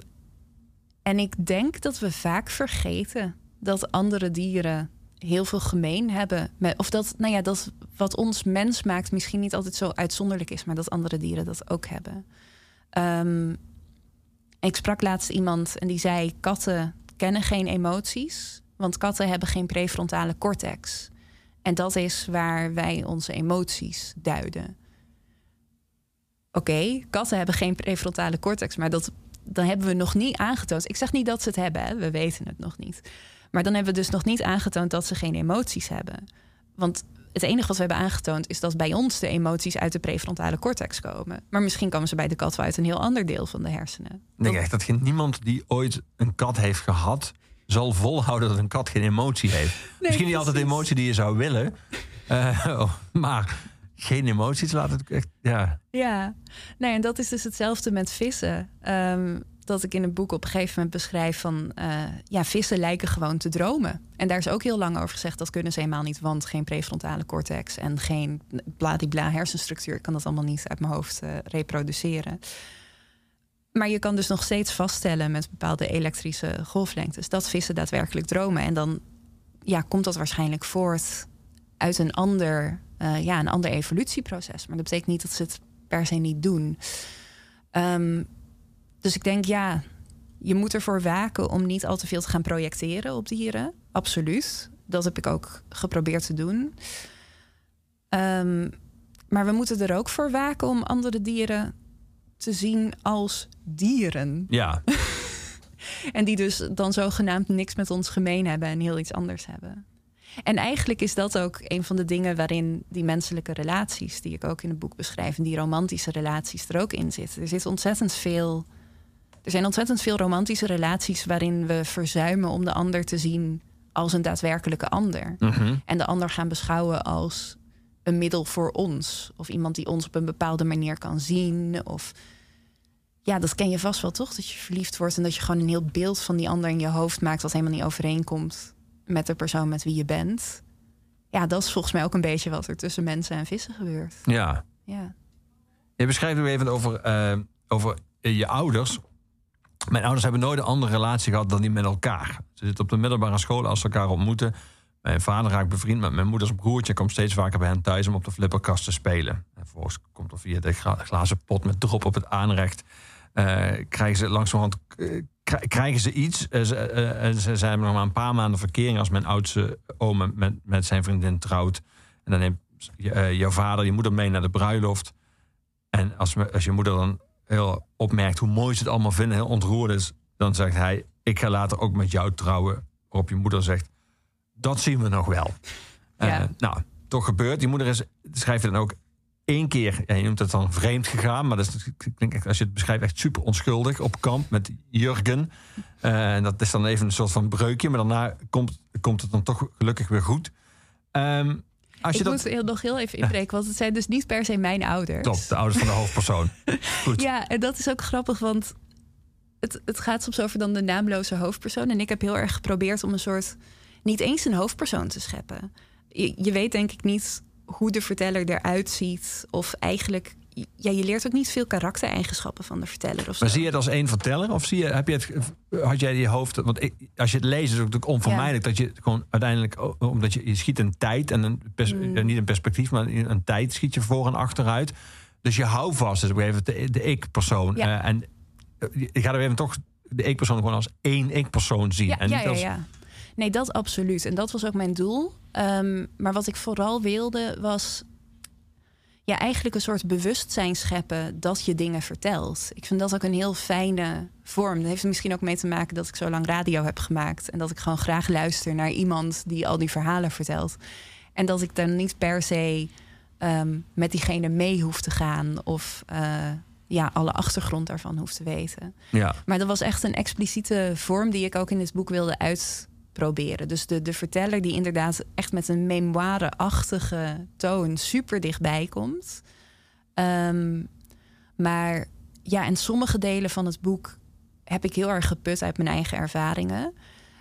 en ik denk dat we vaak vergeten dat andere dieren heel veel gemeen hebben. Of dat, nou ja, dat wat ons mens maakt misschien niet altijd zo uitzonderlijk is, maar dat andere dieren dat ook hebben. Ehm, ik sprak laatst iemand en die zei: katten kennen geen emoties, want katten hebben geen prefrontale cortex. En dat is waar wij onze emoties duiden. Oké, katten hebben geen prefrontale cortex, maar dat, dan hebben we nog niet aangetoond. Ik zeg niet dat ze het hebben, we weten het nog niet. Maar dan hebben we dus nog niet aangetoond dat ze geen emoties hebben. Want het enige wat we hebben aangetoond is dat bij ons de emoties uit de prefrontale cortex komen. Maar misschien komen ze bij de kat wel uit een heel ander deel van de hersenen. Ik denk echt dat niemand die ooit een kat heeft gehad... zal volhouden dat een kat geen emotie heeft. Misschien niet altijd de emotie die je zou willen. eh, oh, maar geen emoties laat het echt... Ja, Ja, nee, en dat is dus hetzelfde met vissen. Ehm, dat ik in het boek op een gegeven moment beschrijf van... eh, ja, vissen lijken gewoon te dromen. En daar is ook heel lang over gezegd... dat kunnen ze helemaal niet, want geen prefrontale cortex... en geen bladibla hersenstructuur. Ik kan dat allemaal niet uit mijn hoofd eh, reproduceren. Maar je kan dus nog steeds vaststellen... met bepaalde elektrische golflengtes... dat vissen daadwerkelijk dromen. En dan ja, komt dat waarschijnlijk voort uit een ander, eh, ja, een ander evolutieproces. Maar dat betekent niet dat ze het per se niet doen. Ehm, dus ik denk, ja, je moet ervoor waken om niet al te veel te gaan projecteren op dieren. Absoluut. Dat heb ik ook geprobeerd te doen. Ehm, maar we moeten er ook voor waken om andere dieren te zien als dieren. ja. En die dus dan zogenaamd niks met ons gemeen hebben en heel iets anders hebben. En eigenlijk is dat ook een van de dingen waarin die menselijke relaties, die ik ook in het boek beschrijf, en die romantische relaties er ook in zitten. Er zit ontzettend veel. Er zijn ontzettend veel romantische relaties waarin we verzuimen om de ander te zien als een daadwerkelijke ander. Mhm. En de ander gaan beschouwen als een middel voor ons. Of iemand die ons op een bepaalde manier kan zien. Of ja, dat ken je vast wel toch? Dat je verliefd wordt en dat je gewoon een heel beeld van die ander in je hoofd maakt. wat helemaal niet overeenkomt met de persoon met wie je bent. Ja, dat is volgens mij ook een beetje wat er tussen mensen en vissen gebeurt. ja. Ja. Je beschrijft nu even over, eh, over je ouders. Mijn ouders hebben nooit een andere relatie gehad dan die met elkaar. Ze zitten op de middelbare school als ze elkaar ontmoeten. Mijn vader raakt bevriend met mijn moeders broertje. Komt steeds vaker bij hen thuis om op de flipperkast te spelen. En vervolgens komt er via de glazen pot met drop op het aanrecht. eh, krijgen ze langzamerhand eh, kri- krijgen ze iets. Ze, eh, ze zijn nog maar een paar maanden verkering als mijn oudste oom met, met zijn vriendin trouwt. En dan neemt jouw vader je moeder mee naar de bruiloft. En als, als je moeder dan heel opmerkt hoe mooi ze het allemaal vinden, heel ontroerd is, dan zegt hij: Ik ga later ook met jou trouwen. Waarop je moeder zegt: Dat zien we nog wel. Ja. Eh, nou, toch gebeurt. Die moeder is, schrijft dan ook één keer, ja, je noemt het dan vreemd gegaan, maar dat is, ik als je het beschrijft, echt super onschuldig op kamp met Jurgen. Eh, en dat is dan even een soort van breukje, maar daarna komt, komt het dan toch gelukkig weer goed. Ehm, als je ik dat. moet heel, nog heel even inbreken, want het zijn dus niet per se mijn ouders. Top, de ouders van de hoofdpersoon. Goed. Ja, en dat is ook grappig, want het, het gaat soms over dan de naamloze hoofdpersoon. En ik heb heel erg geprobeerd om een soort, niet eens een hoofdpersoon te scheppen. Je, je weet denk ik niet hoe de verteller eruit ziet. Of eigenlijk, ja, je leert ook niet veel karaktereigenschappen van de verteller. Of zo. Maar zie je het als één verteller? Of zie je, heb je het, had jij je hoofd... Want ik, als je het leest is het natuurlijk onvermijdelijk... dat je gewoon uiteindelijk... omdat je, je schiet een tijd en een... pers- Mm. niet een perspectief, maar een tijd schiet je voor en achteruit. Dus je houvast is op een gegeven moment de, de ik-persoon. Ja. Eh, en je gaat er even toch de ik-persoon gewoon als één ik-persoon zien. Ja, en ja, niet ja, als, ja. Nee, dat absoluut. En dat was ook mijn doel. Ehm, maar wat ik vooral wilde was... Ja, eigenlijk een soort bewustzijn scheppen dat je dingen vertelt. Ik vind dat ook een heel fijne vorm. Dat heeft er misschien ook mee te maken dat ik zo lang radio heb gemaakt. En dat ik gewoon graag luister naar iemand die al die verhalen vertelt. En dat ik dan niet per se ehm, met diegene mee hoef te gaan. Of eh, ja, alle achtergrond daarvan hoef te weten. Ja. Maar dat was echt een expliciete vorm die ik ook in dit boek wilde uitproberen. Dus de, de verteller die inderdaad echt met een memoire-achtige toon super dichtbij komt. Ehm, maar ja, en sommige delen van het boek heb ik heel erg geput uit mijn eigen ervaringen.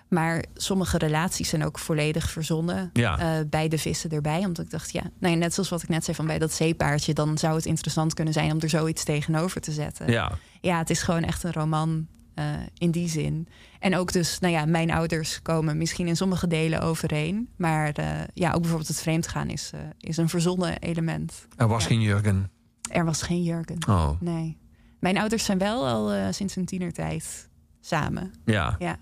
Maar sommige relaties zijn ook volledig verzonnen. Ja. eh, bij de vissen erbij. Omdat ik dacht, ja, nou ja, net zoals wat ik net zei van bij dat zeepaardje, dan zou het interessant kunnen zijn om er zoiets tegenover te zetten. Ja. Ja, het is gewoon echt een roman eh, in die zin. En ook dus, nou ja, mijn ouders komen misschien in sommige delen overeen. Maar eh, ja, ook bijvoorbeeld het vreemdgaan is, eh, is een verzonnen element. Er was Ja. geen Jurgen. Er was geen Jurgen. Oh, Nee. Mijn ouders zijn wel al sinds hun tienertijd samen. ja. Ja.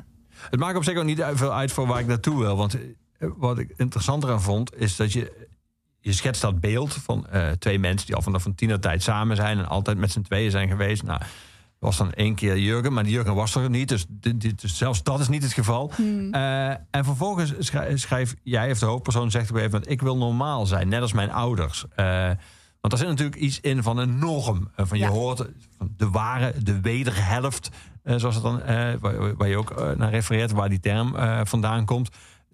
Het maakt op zich ook niet veel uit voor waar ik naartoe wil. Want wat ik interessanter aan vond, is dat je... Je schetst dat beeld van twee mensen die al vanaf een tienertijd samen zijn... en altijd met z'n tweeën zijn geweest. Nou, was dan één keer Jurgen, maar Jurgen was er niet. Dus, dus zelfs dat is niet het geval. Eh, en vervolgens schrijf, schrijf jij, of de hoofdpersoon, zegt op een gegeven moment... ik wil normaal zijn, net als mijn ouders. Eh, want er zit natuurlijk iets in van een norm. Eh, van je Ja. hoort de ware, de wederhelft... eh, zoals het dan, eh, waar, waar je ook eh, naar refereert, waar die term eh, vandaan komt...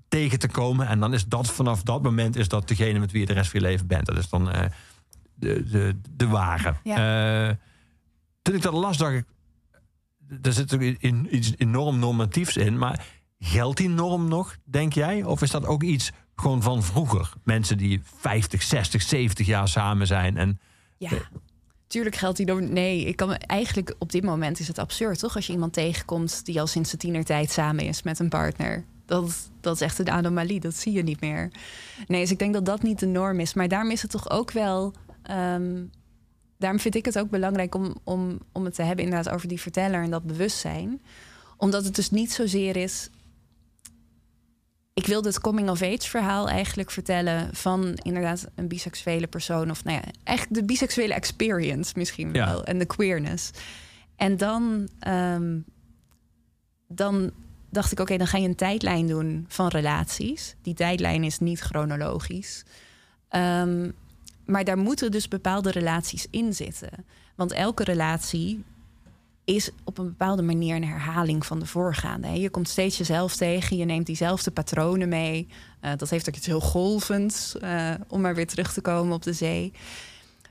tegen te komen. En dan is dat vanaf dat moment is dat degene met wie je de rest van je leven bent. Dat is dan eh, de, de, de ware. Eh, toen ik dat las, dacht ik... Er zit in, iets enorm normatiefs in. Maar geldt die norm nog, denk jij? Of is dat ook iets gewoon van vroeger? Mensen die 50, 60, 70 jaar samen zijn. En Ja, tuurlijk geldt die dan. Nee, ik kan eigenlijk op dit moment is het absurd, toch? Als je iemand tegenkomt die al sinds de tienertijd samen is met een partner. Dat, dat is echt een anomalie, dat zie je niet meer. Nee, dus ik denk dat dat niet de norm is. Maar daarom is het toch ook wel. ehm, daarom vind ik het ook belangrijk om, om, om het te hebben inderdaad over die verteller en dat bewustzijn. Omdat het dus niet zozeer is ik wilde het coming-of-age verhaal eigenlijk vertellen van inderdaad een biseksuele persoon. Of nou ja, eigenlijk de biseksuele experience misschien Ja. wel. En de queerness. En dan, ehm, dan dacht ik, oké, dan ga je een tijdlijn doen van relaties. Die tijdlijn is niet chronologisch. Ehm, maar daar moeten dus bepaalde relaties in zitten. Want elke relatie is op een bepaalde manier een herhaling van de voorgaande. Je komt steeds jezelf tegen, je neemt diezelfde patronen mee. Eh, dat heeft ook iets heel golvends, eh, om maar weer terug te komen op de zee.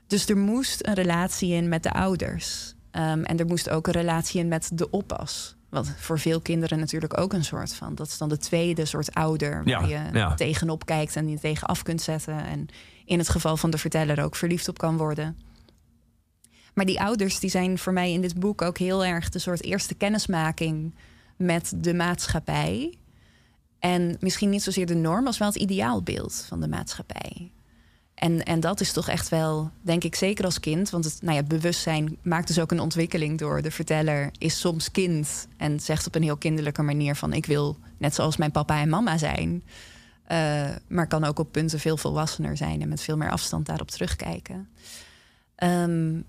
Dus er moest een relatie in met de ouders. Ehm, en er moest ook een relatie in met de oppas. Wat voor veel kinderen natuurlijk ook een soort van... dat is dan de tweede soort ouder... Ja, waar je ja. tegenop kijkt en die tegen af kunt zetten... en in het geval van de verteller ook verliefd op kan worden. Maar die ouders die zijn voor mij in dit boek ook heel erg... de soort eerste kennismaking met de maatschappij... En misschien niet zozeer de norm, als wel het ideaalbeeld van de maatschappij. En, en dat is toch echt wel, denk ik, zeker als kind. Want het nou ja, bewustzijn maakt dus ook een ontwikkeling door. De verteller is soms kind en zegt op een heel kinderlijke manier van... ik wil net zoals mijn papa en mama zijn. Eh, maar kan ook op punten veel volwassener zijn... en met veel meer afstand daarop terugkijken. Ehm,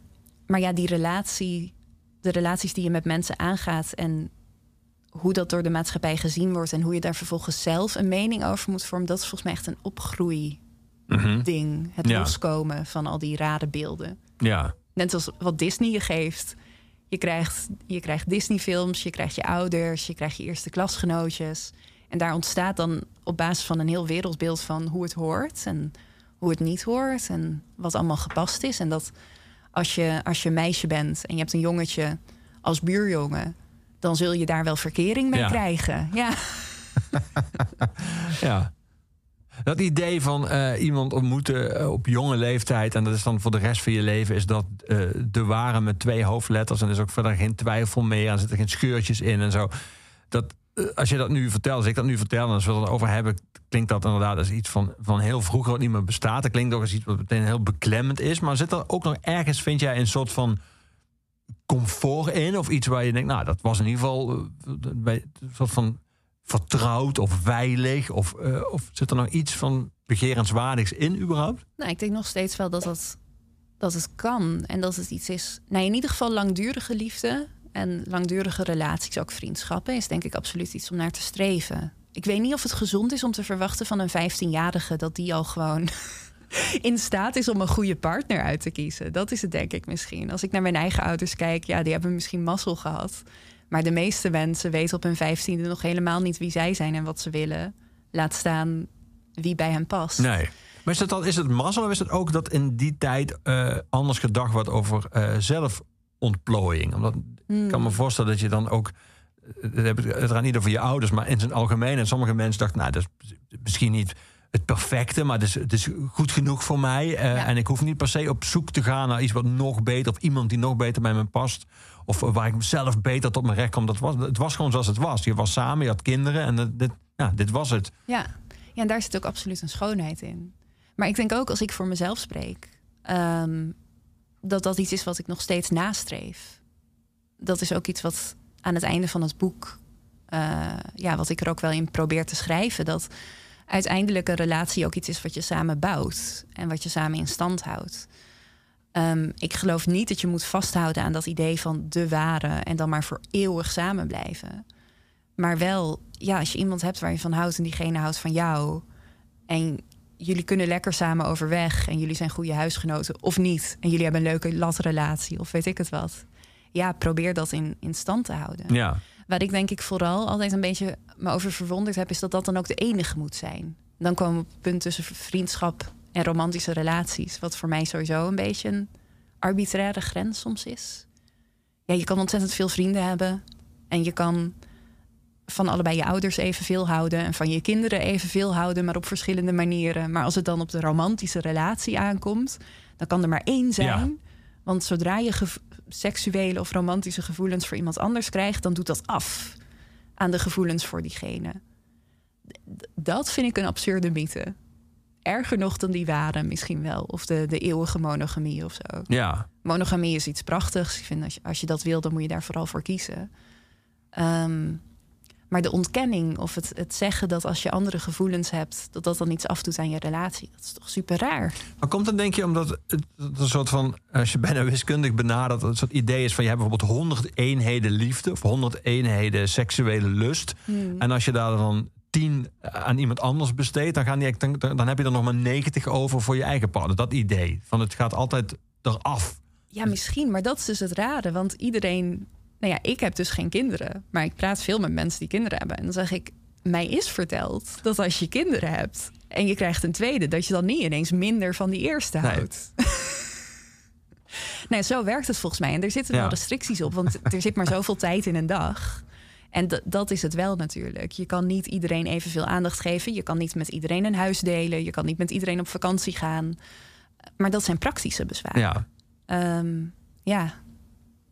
maar ja, die relatie, de relaties die je met mensen aangaat... en hoe dat door de maatschappij gezien wordt... en hoe je daar vervolgens zelf een mening over moet vormen... dat is volgens mij echt een opgroei Mhm. Het Ja. loskomen van al die rare beelden. ja, Net als wat Disney je geeft. Je krijgt, je krijgt Disney-films, je krijgt je ouders, je krijgt je eerste klasgenootjes. En daar ontstaat dan op basis van een heel wereldbeeld van hoe het hoort en hoe het niet hoort en wat allemaal gepast is. En dat als je, als je meisje bent en je hebt een jongetje als buurjongen, dan zul je daar wel verkering mee Ja. krijgen. Ja. ja. Dat idee van eh, iemand ontmoeten eh, op jonge leeftijd... en dat is dan voor de rest van je leven... is dat eh, de ware met twee hoofdletters... en er is ook verder geen twijfel meer... en er zitten geen scheurtjes in en zo. Dat, als je dat nu vertelt, als ik dat nu vertel... en als we het erover hebben, klinkt dat inderdaad als iets van, van heel vroeger... wat niet meer bestaat. Dat klinkt ook als iets wat meteen heel beklemmend is. Maar zit er ook nog ergens, vind jij, een soort van comfort in? Of iets waar je denkt, nou, dat was in ieder geval eh, bij- een soort van vertrouwd of veilig? Of, eh, of zit er nog iets van begerenswaardigs in überhaupt? Nou, ik denk nog steeds wel dat het, dat het kan. En dat het iets is. Nou, in ieder geval langdurige liefde en langdurige relaties, ook vriendschappen, is denk ik absoluut iets om naar te streven. Ik weet niet of het gezond is om te verwachten van een 15-jarige dat die al gewoon in staat is om een goede partner uit te kiezen. Dat is het denk ik misschien. Als ik naar mijn eigen ouders kijk, ja, die hebben misschien mazzel gehad. Maar de meeste mensen weten op hun vijftiende nog helemaal niet wie zij zijn en wat ze willen. Laat staan wie bij hen past. Nee. Maar is het, dan, is het mazzel of is het ook dat in die tijd eh, anders gedacht wordt over eh, zelfontplooiing? Omdat ik kan me voorstellen dat je dan ook het gaat niet over je ouders, maar in zijn algemeen. En sommige mensen dachten, nou, dat is misschien niet het perfecte, maar het is, het is goed genoeg voor mij. Eh, Ja. En ik hoef niet per se op zoek te gaan naar iets wat nog beter, of iemand die nog beter bij me past. Of waar ik zelf beter tot mijn recht kom. Dat was, het was gewoon zoals het was. Je was samen, je had kinderen en dat- dit, ja, dit was het. Ja. ja, en daar zit ook absoluut een schoonheid in. Maar ik denk ook als ik voor mezelf spreek, ehm, dat dat iets is wat ik nog steeds nastreef. Dat is ook iets wat aan het einde van het boek, eh, ja, wat ik er ook wel in probeer te schrijven, dat uiteindelijk een relatie ook iets is wat je samen bouwt en wat je samen in stand houdt. Ehm, ik geloof niet dat je moet vasthouden aan dat idee van de ware en dan maar voor eeuwig samen blijven. Maar wel, ja, als je iemand hebt waar je van houdt en diegene houdt van jou. En jullie kunnen lekker samen overweg en jullie zijn goede huisgenoten of niet. En jullie hebben een leuke latrelatie of weet ik het wat. Ja, probeer dat in, in stand te houden. Ja, Waar ik denk ik vooral altijd een beetje me over verwonderd heb, is dat dat dan ook de enige moet zijn. Dan komen we op het punt tussen vriendschap en romantische relaties, wat voor mij sowieso een beetje een arbitraire grens soms is. Ja, je kan ontzettend veel vrienden hebben en je kan van allebei je ouders evenveel houden en van je kinderen evenveel houden, maar op verschillende manieren. Maar als het dan op de romantische relatie aankomt, dan kan er maar één zijn. Want zodra je seksuele of romantische gevoelens voor iemand anders krijgt, dan doet dat af aan de gevoelens voor diegene. D- Dat vind ik een absurde mythe. Erger nog dan die ware misschien wel. Of de, de eeuwige monogamie of zo. ja. Monogamie is iets prachtigs. Ik vind als je, als je dat wil, dan moet je daar vooral voor kiezen. Ehm, maar de ontkenning of het, het zeggen dat als je andere gevoelens hebt, dat dat dan iets afdoet aan je relatie, dat is toch super raar. Maar komt dan denk je omdat het een soort van, als je bijna wiskundig benadert, het soort idee is van je hebt bijvoorbeeld 100 eenheden liefde of 100 eenheden seksuele lust. En als je daar dan 10 aan iemand anders besteedt, dan, gaan die, dan, dan heb je er nog maar 90 over voor je eigen partner. Dat idee van het gaat altijd eraf. Ja, misschien, maar dat is dus het rare. Want iedereen. Nou ja, ik heb dus geen kinderen. Maar ik praat veel met mensen die kinderen hebben. En dan zeg ik. Mij is verteld dat als je kinderen hebt. en je krijgt een tweede. dat je dan niet ineens minder van die eerste houdt. nee, zo werkt het volgens mij. En er zitten Ja. wel restricties op. Want er zit maar zoveel tijd in een dag. En dat is het wel natuurlijk. Je kan niet iedereen evenveel aandacht geven. Je kan niet met iedereen een huis delen. Je kan niet met iedereen op vakantie gaan. Maar dat zijn praktische bezwaren. Ja. Ehm, ja,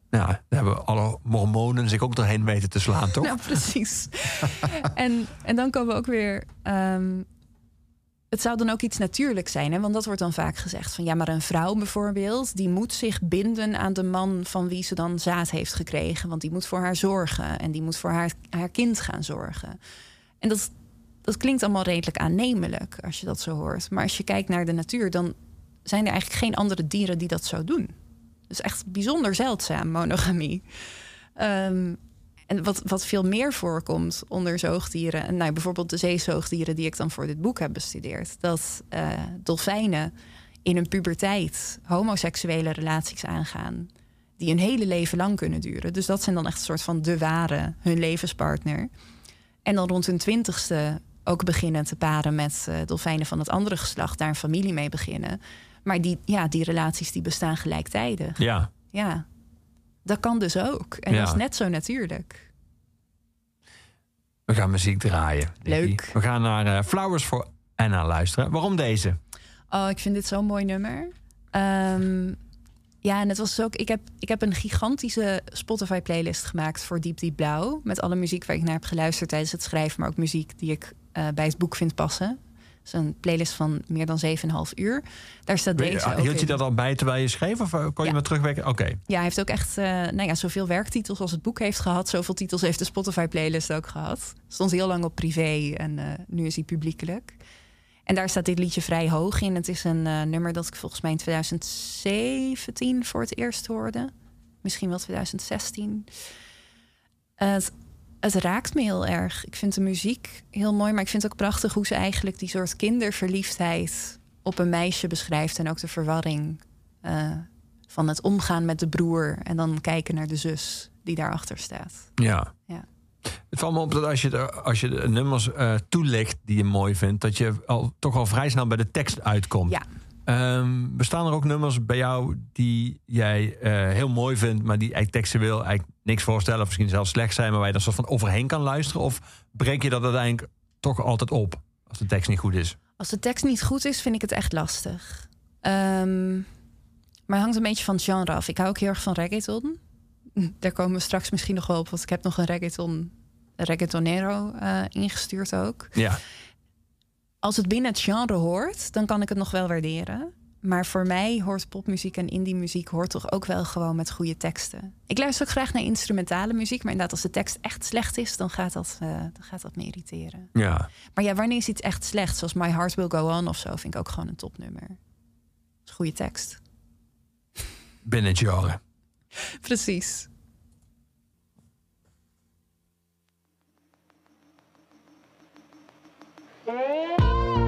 Ja, daar hebben alle mormonen zich ook doorheen weten te slaan, toch? nou precies. en, en dan komen we ook weer. ehm, het zou dan ook iets natuurlijks zijn, hè? want dat wordt dan vaak gezegd van ja, maar een vrouw bijvoorbeeld, die moet zich binden aan de man van wie ze dan zaad heeft gekregen, want die moet voor haar zorgen en die moet voor haar, haar kind gaan zorgen. En dat, dat klinkt allemaal redelijk aannemelijk als je dat zo hoort. Maar als je kijkt naar de natuur, dan zijn er eigenlijk geen andere dieren die dat zo doen. Dus echt bijzonder zeldzaam, monogamie. Ehm, en wat, wat veel meer voorkomt onder zoogdieren, en nou, bijvoorbeeld de zeezoogdieren die ik dan voor dit boek heb bestudeerd, dat eh, dolfijnen in hun puberteit homoseksuele relaties aangaan, die een hele leven lang kunnen duren. Dus dat zijn dan echt een soort van de ware, hun levenspartner. En dan rond hun twintigste ook beginnen te paren met eh, dolfijnen van het andere geslacht, daar een familie mee beginnen. Maar die, ja, die relaties die bestaan gelijktijdig. Ja. Ja, dat kan dus ook. En Ja. dat is net zo natuurlijk. We gaan muziek draaien. Leuk. We gaan naar eh, Flowers for Anna luisteren. Waarom deze? Oh, ik vind dit zo'n mooi nummer. Ehm, ja, en het was ook. Ik heb, ik heb een gigantische Spotify-playlist gemaakt voor Diep Diep Blauw. Met alle muziek waar ik naar heb geluisterd tijdens het schrijven, maar ook muziek die ik eh, bij het boek vind passen. Is een playlist van meer dan 7,5 uur. Daar staat deze ook Hield je dat al bij terwijl je schreef? Of eh, kon je Ja. maar terugwerken? Oké. Ja, hij heeft ook echt, eh, nou ja, zoveel werktitels als het boek heeft gehad. Zoveel titels heeft de Spotify-playlist ook gehad. Stond heel lang op privé en eh, nu is hij publiekelijk. En daar staat dit liedje vrij hoog in. Het is een nummer dat ik volgens mij in 2017 voor het eerst hoorde. Misschien wel 2016. Het, het raakt me heel erg. Ik vind de muziek heel mooi, maar ik vind het ook prachtig hoe ze eigenlijk die soort kinderverliefdheid op een meisje beschrijft. En ook de verwarring eh, van het omgaan met de broer en dan kijken naar de zus die daarachter staat. Ja. Ja. Het valt me op dat als je de, als je de nummers eh toelicht die je mooi vindt, dat je al, toch al vrij snel bij de tekst uitkomt. Ja. Ehm, bestaan er ook nummers bij jou die jij eh, heel mooi vindt, maar die eigenlijk wil, eigenlijk niks voorstellen, of misschien zelfs slecht zijn, maar waar je dan soort van overheen kan luisteren? Of breek je dat uiteindelijk toch altijd op als de tekst niet goed is? Als de tekst niet goed is, vind ik het echt lastig. Ehm, maar het hangt een beetje van het genre af. Ik hou ook heel erg van reggaeton. Daar komen we straks misschien nog wel op, want ik heb nog een reggaeton, reggaetonero uh, ingestuurd ook. Ja als het binnen het genre hoort, dan kan ik het nog wel waarderen. Maar voor mij hoort popmuziek en indie muziek hoort toch ook wel gewoon met goede teksten. Ik luister ook graag naar instrumentale muziek, maar inderdaad, als de tekst echt slecht is, dan gaat dat, eh, dan gaat dat me irriteren. Ja. Maar ja, wanneer is iets echt slecht, zoals My Heart Will Go On of zo, vind ik ook gewoon een topnummer. Goede tekst. Binnen het genre. Precies. Música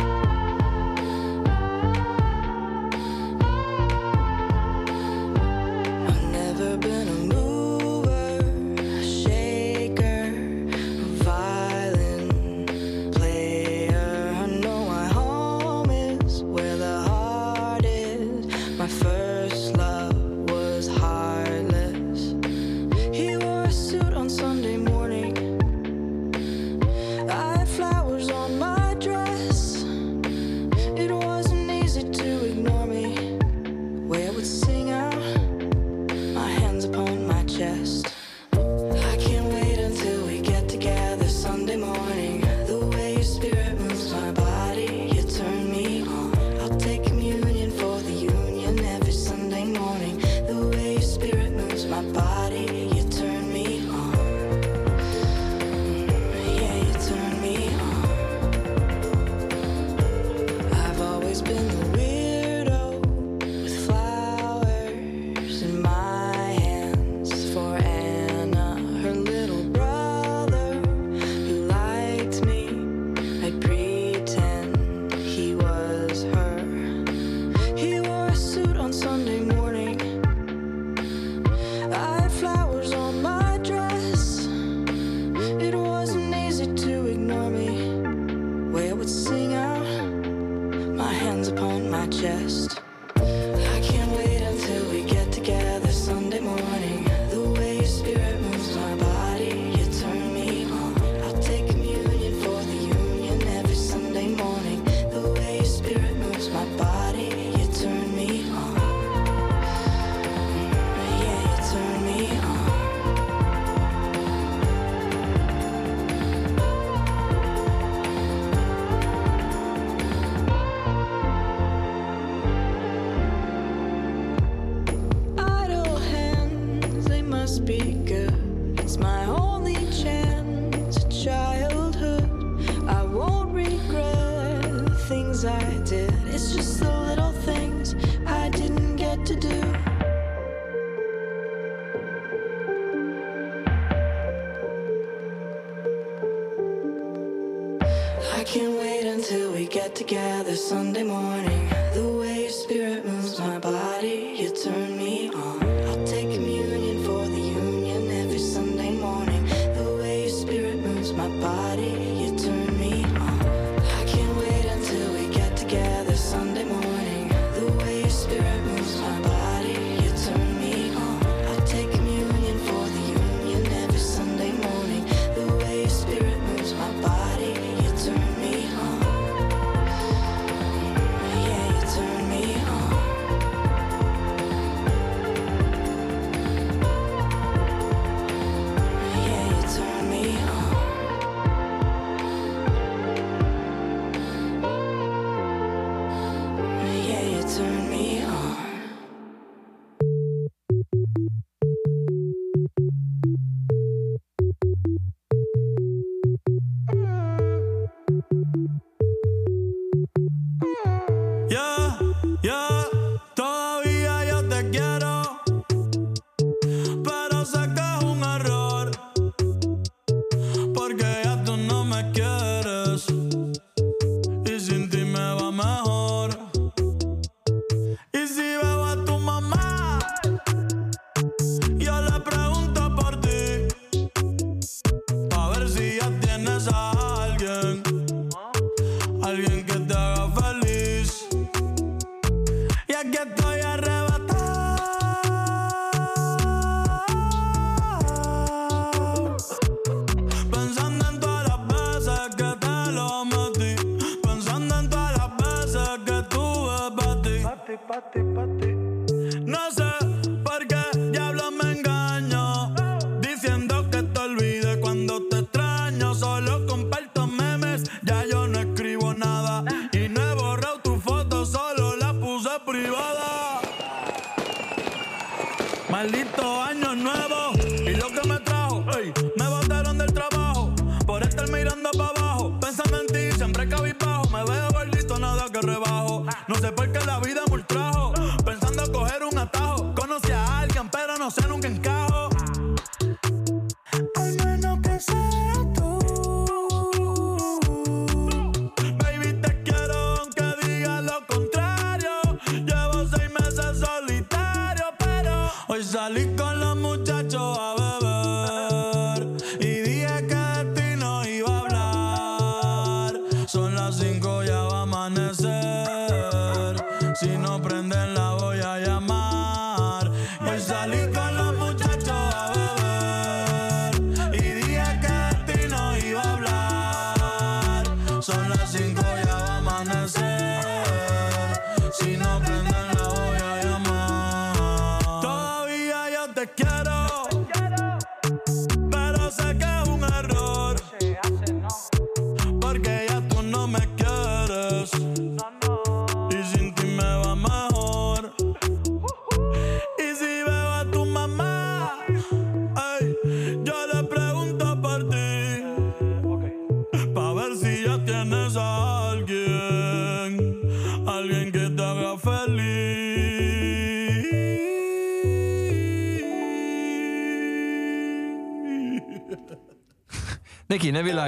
sé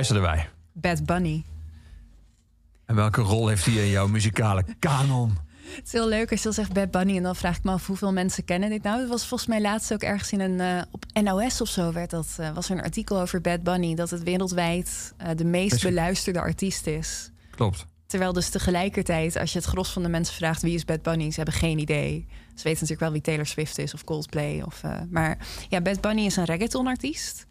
luisterden wij? Bad Bunny. En welke rol heeft hij in jouw muzikale kanon? Het is heel leuk als je zegt Bad Bunny. En dan vraag ik me af hoeveel mensen kennen dit nou. Het was volgens mij laatst ook ergens in een... eh, op NOS of zo werd dat, eh, was er een artikel over Bad Bunny. Dat het wereldwijd eh, de meest Is- beluisterde artiest is. Klopt. Terwijl dus tegelijkertijd, als je het gros van de mensen vraagt... wie is Bad Bunny, ze hebben geen idee. Ze weten natuurlijk wel wie Taylor Swift is of Coldplay. Of, maar ja, Bad Bunny is een reggaetonartiest.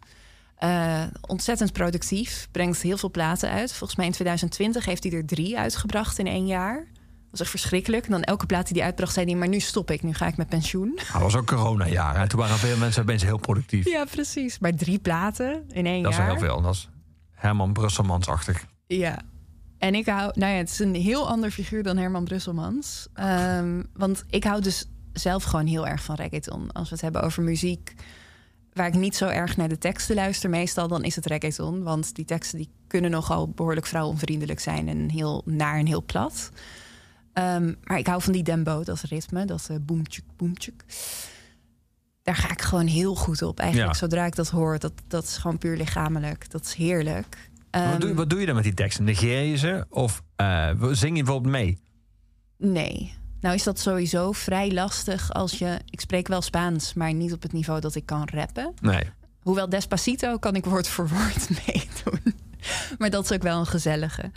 Eh, ontzettend productief, brengt heel veel platen uit. Volgens mij in 2020 heeft hij er drie uitgebracht in één jaar. Dat was echt verschrikkelijk. En dan elke plaat die hij uitbracht, zei hij... maar nu stop ik, nu ga ik met pensioen. Dat was ook coronajaar. En toen waren veel mensen opeens heel productief. Ja, precies. Maar drie platen in één dat is jaar. heel veel. Dat is Herman Brusselmans-achtig. Ja. En ik hou, nou ja, het is een heel ander figuur dan Herman Brusselmans. Ehm, want ik hou dus zelf gewoon heel erg van reggaeton. Als we het hebben over muziek, waar ik niet zo erg naar de teksten luister, meestal dan is het reggaeton. Want die teksten die kunnen nogal behoorlijk vrouwonvriendelijk zijn en heel naar en heel plat. Ehm, maar ik hou van die dembo, dat ritme, dat uh, boemtjuk, boemtjuk. Daar ga ik gewoon heel goed op. Eigenlijk Ja. zodra ik dat hoor, dat, dat is gewoon puur lichamelijk. Dat is heerlijk. wat, Ehm, doe, wat doe je dan met die teksten? Negeer je ze? Of eh, zing je bijvoorbeeld mee? Nee. Nou is dat sowieso vrij lastig als je... Ik spreek wel Spaans, maar niet op het niveau dat ik kan rappen. Nee. Hoewel Despacito kan ik woord voor woord meedoen. maar dat is ook wel een gezellige.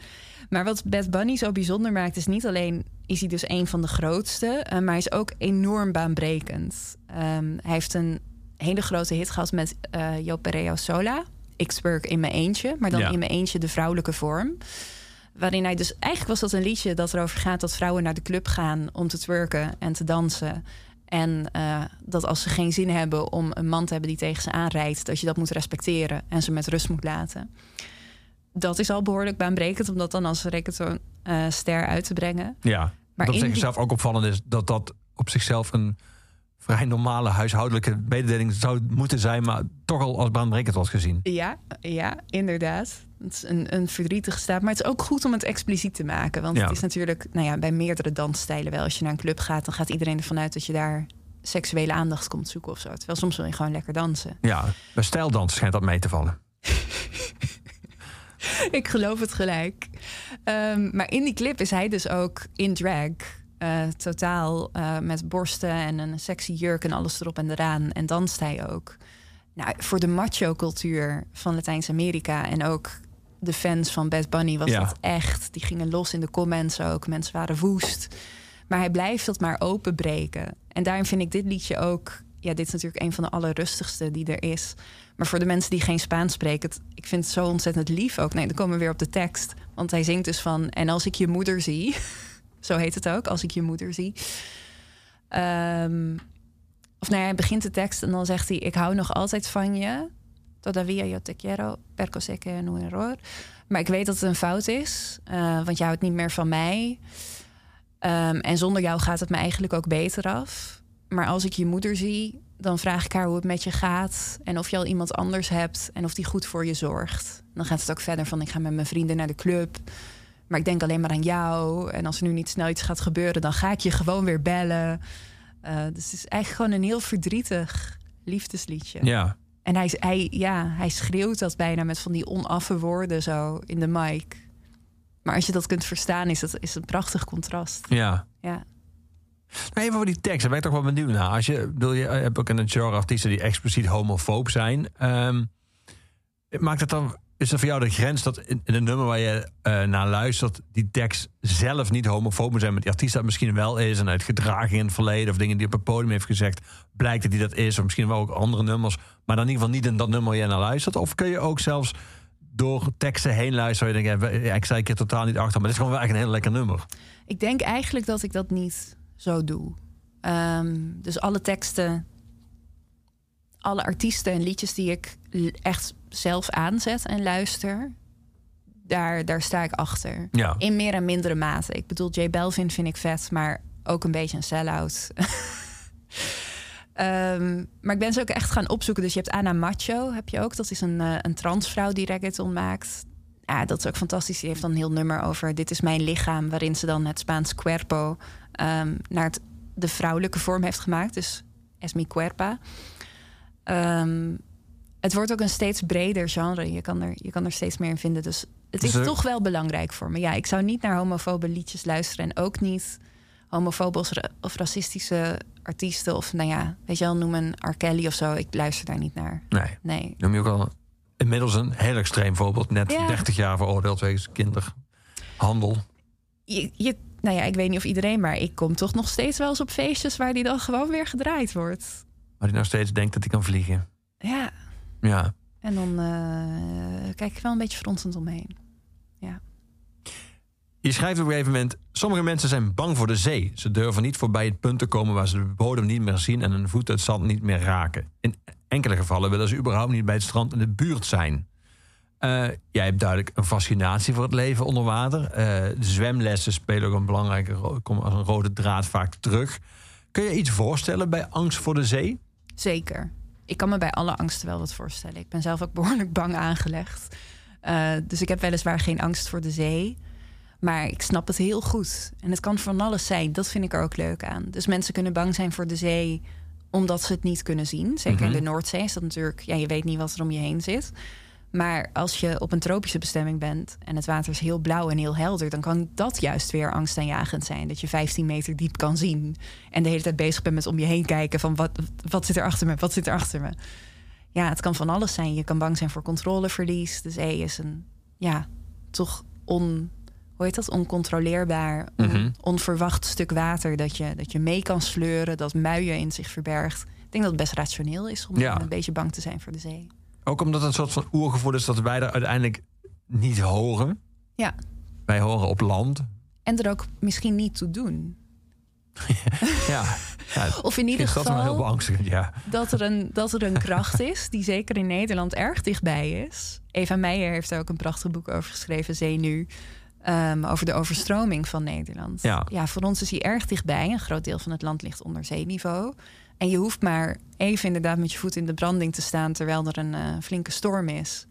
Maar wat Bad Bunny zo bijzonder maakt... is niet alleen is hij dus een van de grootste... eh, maar hij is ook enorm baanbrekend. Ehm, hij heeft een hele grote hit gehad met eh Yo Pereo Sola. Ik spurk in mijn eentje, maar dan Ja. in mijn eentje de vrouwelijke vorm. Waarin hij dus... Eigenlijk was dat een liedje dat erover gaat... dat vrouwen naar de club gaan om te twerken en te dansen... En eh, dat als ze geen zin hebben om een man te hebben die tegen ze aanrijdt, dat je dat moet respecteren en ze met rust moet laten. Dat is al behoorlijk baanbrekend om dat dan als reggaeton eh ster uit te brengen. Ja. Maar op in die- zichzelf ook opvallend is dat dat op zichzelf een vrij normale huishoudelijke mededeling zou moeten zijn, maar toch al als baanbrekend was gezien. Ja, ja, inderdaad. Een, een verdrietige staat. Maar het is ook goed om het expliciet te maken. Want Ja. het is natuurlijk nou ja, bij meerdere dansstijlen wel. Als je naar een club gaat, dan gaat iedereen ervan uit dat je daar seksuele aandacht komt zoeken of zo. Terwijl soms wil je gewoon lekker dansen. Ja, bij stijldansen schijnt dat mee te vallen. Ik geloof het gelijk. Ehm, maar in die clip is hij dus ook in drag. eh, totaal eh, met borsten en een sexy jurk en alles erop en eraan. En danst hij ook. Nou, voor de macho-cultuur van Latijns-Amerika en ook de fans van Bad Bunny was Ja. dat echt. Die gingen los in de comments ook. Mensen waren woest. Maar hij blijft dat maar openbreken. En daarin vind ik dit liedje ook... Ja, dit is natuurlijk een van de allerrustigste die er is. Maar voor de mensen die geen Spaans spreken... het- ik vind het zo ontzettend lief ook. Nee, dan komen we weer op de tekst. Want hij zingt dus van... En als ik je moeder zie... zo heet het ook, als ik je moeder zie... Ehm, of nou ja, hij begint de tekst en dan zegt hij... ik hou nog altijd van je. Todavía yo te quiero, perco sé que no error. Maar ik weet dat het een fout is, eh, want je houdt niet meer van mij. Ehm, en zonder jou gaat het me eigenlijk ook beter af. Maar als ik je moeder zie, dan vraag ik haar hoe het met je gaat... en of je al iemand anders hebt en of die goed voor je zorgt. Dan gaat het ook verder van ik ga met mijn vrienden naar de club... maar ik denk alleen maar aan jou. En als er nu niet snel iets gaat gebeuren... dan ga ik je gewoon weer bellen. Eh, dus het is eigenlijk gewoon een heel verdrietig liefdesliedje. Ja. En hij, hij, ja, hij schreeuwt dat bijna met van die onaffe woorden zo in de mic. Maar als je dat kunt verstaan, is het is een prachtig contrast. Ja. Ja. Maar even over die tekst, daar ben ik toch wel benieuwd naar. Als je, bedoel, je hebt ook het genre artiesten die expliciet homofoob zijn. Ehm, maakt het dan, is er voor jou de grens dat in, in een nummer waar je eh, naar luistert, die tekst zelf niet homofoob moet zijn, maar die artiest dat misschien wel is en uit gedraging in het verleden of dingen die op het podium heeft gezegd, blijkt dat hij dat is, of misschien wel ook andere nummers, maar dan in ieder geval niet in dat nummer je naar luistert? Of kun je ook zelfs door teksten heen luisteren, je denkt, ja, ik sta ik er totaal niet achter, maar dit is gewoon wel echt een heel lekker nummer. Ik denk eigenlijk dat ik dat niet zo doe. Ehm, dus alle teksten, alle artiesten en liedjes die ik echt zelf aanzet en luister, daar, daar sta ik achter. Ja. In meer en mindere mate. Ik bedoel, J Belvin vind ik vet, maar ook een beetje een sell-out. Ehm, maar ik ben ze ook echt gaan opzoeken. Dus je hebt Ana Macho, heb je ook. Dat is een, eh, een transvrouw die reggaeton maakt. Ja, dat is ook fantastisch. Die heeft dan een heel nummer over... Dit is mijn lichaam, waarin ze dan het Spaans cuerpo... ehm, naar het, de vrouwelijke vorm heeft gemaakt. Dus es mi cuerpa. Ehm, het wordt ook een steeds breder genre. Je kan er, je kan er steeds meer in vinden. Dus het is Dus er- toch wel belangrijk voor me. Ja, ik zou niet naar homofobe liedjes luisteren. En ook niet homofobe of racistische artiesten. Of nou ja, weet je wel, noem een R. Kelly of zo. Ik luister daar niet naar. Nee. Nee. Noem je ook al inmiddels een heel extreem voorbeeld. Net Ja. 30 jaar veroordeeld wegens kinderhandel. Je, je, nou ja, ik weet niet of iedereen, maar ik kom toch nog steeds wel eens op feestjes waar die dan gewoon weer gedraaid wordt. Maar die nog steeds denkt dat hij kan vliegen. Ja, Ja. en dan eh, kijk ik wel een beetje fronsend omheen. Je schrijft op een gegeven moment... Sommige mensen zijn bang voor de zee. Ze durven niet voorbij het punt te komen... waar ze de bodem niet meer zien... en hun voet het zand niet meer raken. In enkele gevallen willen ze überhaupt niet bij het strand in de buurt zijn. Eh, jij hebt duidelijk een fascinatie voor het leven onder water. Eh, zwemlessen spelen ook een belangrijke. Komen als een rode draad vaak terug. Kun je iets voorstellen bij angst voor de zee? Zeker. Ik kan me bij alle angsten wel wat voorstellen. Ik ben zelf ook behoorlijk bang aangelegd. Eh, dus ik heb weliswaar geen angst voor de zee. Maar ik snap het heel goed. En het kan van alles zijn. Dat vind ik er ook leuk aan. Dus mensen kunnen bang zijn voor de zee omdat ze het niet kunnen zien. Zeker in de Noordzee is dat natuurlijk... Ja, je weet niet wat er om je heen zit. Maar als je op een tropische bestemming bent... en het water is heel blauw en heel helder... dan kan dat juist weer angstaanjagend zijn. Dat je 15 meter diep kan zien... en de hele tijd bezig bent met om je heen kijken... van wat, wat zit er achter me, wat zit er achter me. Ja, het kan van alles zijn. Je kan bang zijn voor controleverlies. De zee is een, ja, toch on... Hoe heet dat? Oncontroleerbaar, on- Mhm. onverwacht stuk water... Dat je, dat je mee kan sleuren, dat muien in zich verbergt. Ik denk dat het best rationeel is om Ja. een beetje bang te zijn voor de zee. Ook omdat het een soort van oergevoel is... dat wij er uiteindelijk niet horen. Ja, Wij horen op land. en er ook misschien niet toe doen. Ja, ja Of in ieder is dat heel geval beangstigend, ja. dat er, een, dat er een kracht is die zeker in Nederland erg dichtbij is. Eva Meijer heeft er ook een prachtig boek over geschreven, Zee Nu. Ehm, over de overstroming van Nederland. Ja. voor ons is hij erg dichtbij. Een groot deel van het land ligt onder zeeniveau. En je hoeft maar even inderdaad met je voet in de branding te staan terwijl er een eh, flinke storm is.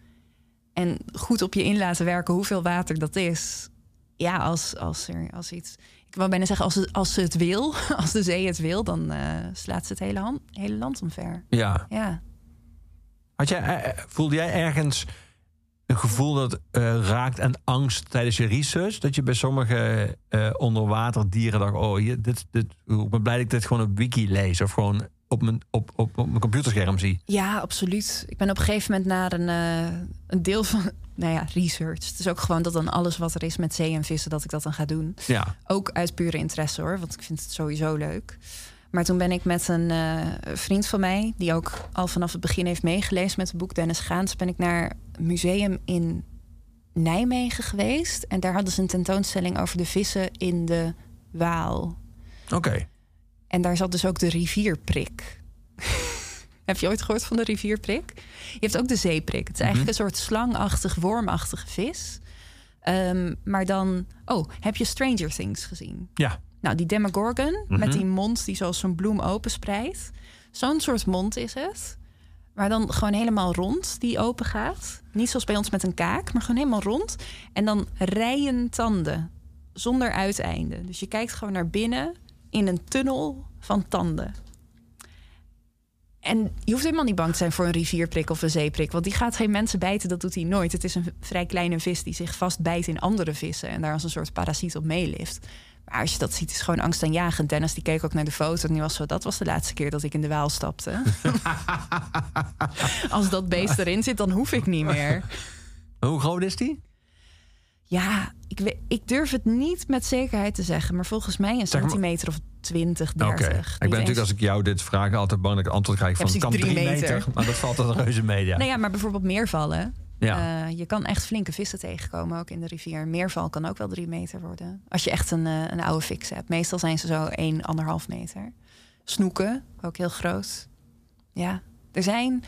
En goed op je in laten werken hoeveel water dat is. Ja, als, als er als iets. Ik wou bijna zeggen, als, het, als ze het wil, als de zee het wil, dan eh, slaat ze het hele, hand, hele land omver. Ja. Ja. Had jij, eh, voelde jij ergens een gevoel dat eh, raakt aan angst tijdens je research? Dat je bij sommige eh onderwaterdieren dacht... oh, hier, dit, dit, ik ben blij dat ik dit gewoon op wiki lees... of gewoon op mijn, op, op, op mijn computerscherm zie. ja, absoluut. Ik ben op een gegeven moment naar een, eh, een deel van, nou ja, research. Het is ook gewoon dat dan alles wat er is met zee en vissen, dat ik dat dan ga doen. Ja, Ook uit pure interesse hoor, want ik vind het sowieso leuk. Maar toen ben ik met een eh, vriend van mij, die ook al vanaf het begin heeft meegelezen met het boek Dennis Gaans, ben ik naar een museum in Nijmegen geweest. En daar hadden ze een tentoonstelling over de vissen in de Waal. oké. En daar zat dus ook de rivierprik. Heb je ooit gehoord van de rivierprik? Je hebt ook de zeeprik. Het is eigenlijk een soort slangachtig, wormachtige vis. Ehm, maar dan... Oh, heb je Stranger Things gezien? Ja. Nou, die Demogorgon met die mond die zoals zo'n bloem openspreidt. Zo'n soort mond is het. Maar dan gewoon helemaal rond die open gaat. Niet zoals bij ons met een kaak, maar gewoon helemaal rond. En dan rijen tanden zonder uiteinde. Dus je kijkt gewoon naar binnen in een tunnel van tanden. En je hoeft helemaal niet bang te zijn voor een rivierprik of een zeeprik. Want die gaat geen mensen bijten, dat doet hij nooit. Het is een vrij kleine vis die zich vastbijt in andere vissen... en daar als een soort parasiet op meelift. Maar als je dat ziet, is gewoon angstaanjagend. Dennis die keek ook naar de foto en die was zo... dat was de laatste keer dat ik in de Waal stapte. als dat beest erin zit, dan hoef ik niet meer. Hoe groot is die? Ja, ik, weet, ik durf het niet met zekerheid te zeggen... maar volgens mij een Zeg maar- centimeter of 20, Oké. 30. Ik ben natuurlijk als ik jou dit vraag altijd bang dat ik antwoord krijg van kan drie meter. meter. Maar dat valt als een reuze mee. Ja. Nou ja, maar bijvoorbeeld meervallen. Ja. Eh, je kan echt flinke vissen tegenkomen, ook in de rivier. Meerval kan ook wel drie meter worden. Als je echt een, eh, een oude fix hebt. Meestal zijn ze zo 1, anderhalf meter. Snoeken, ook heel groot. Ja, er zijn,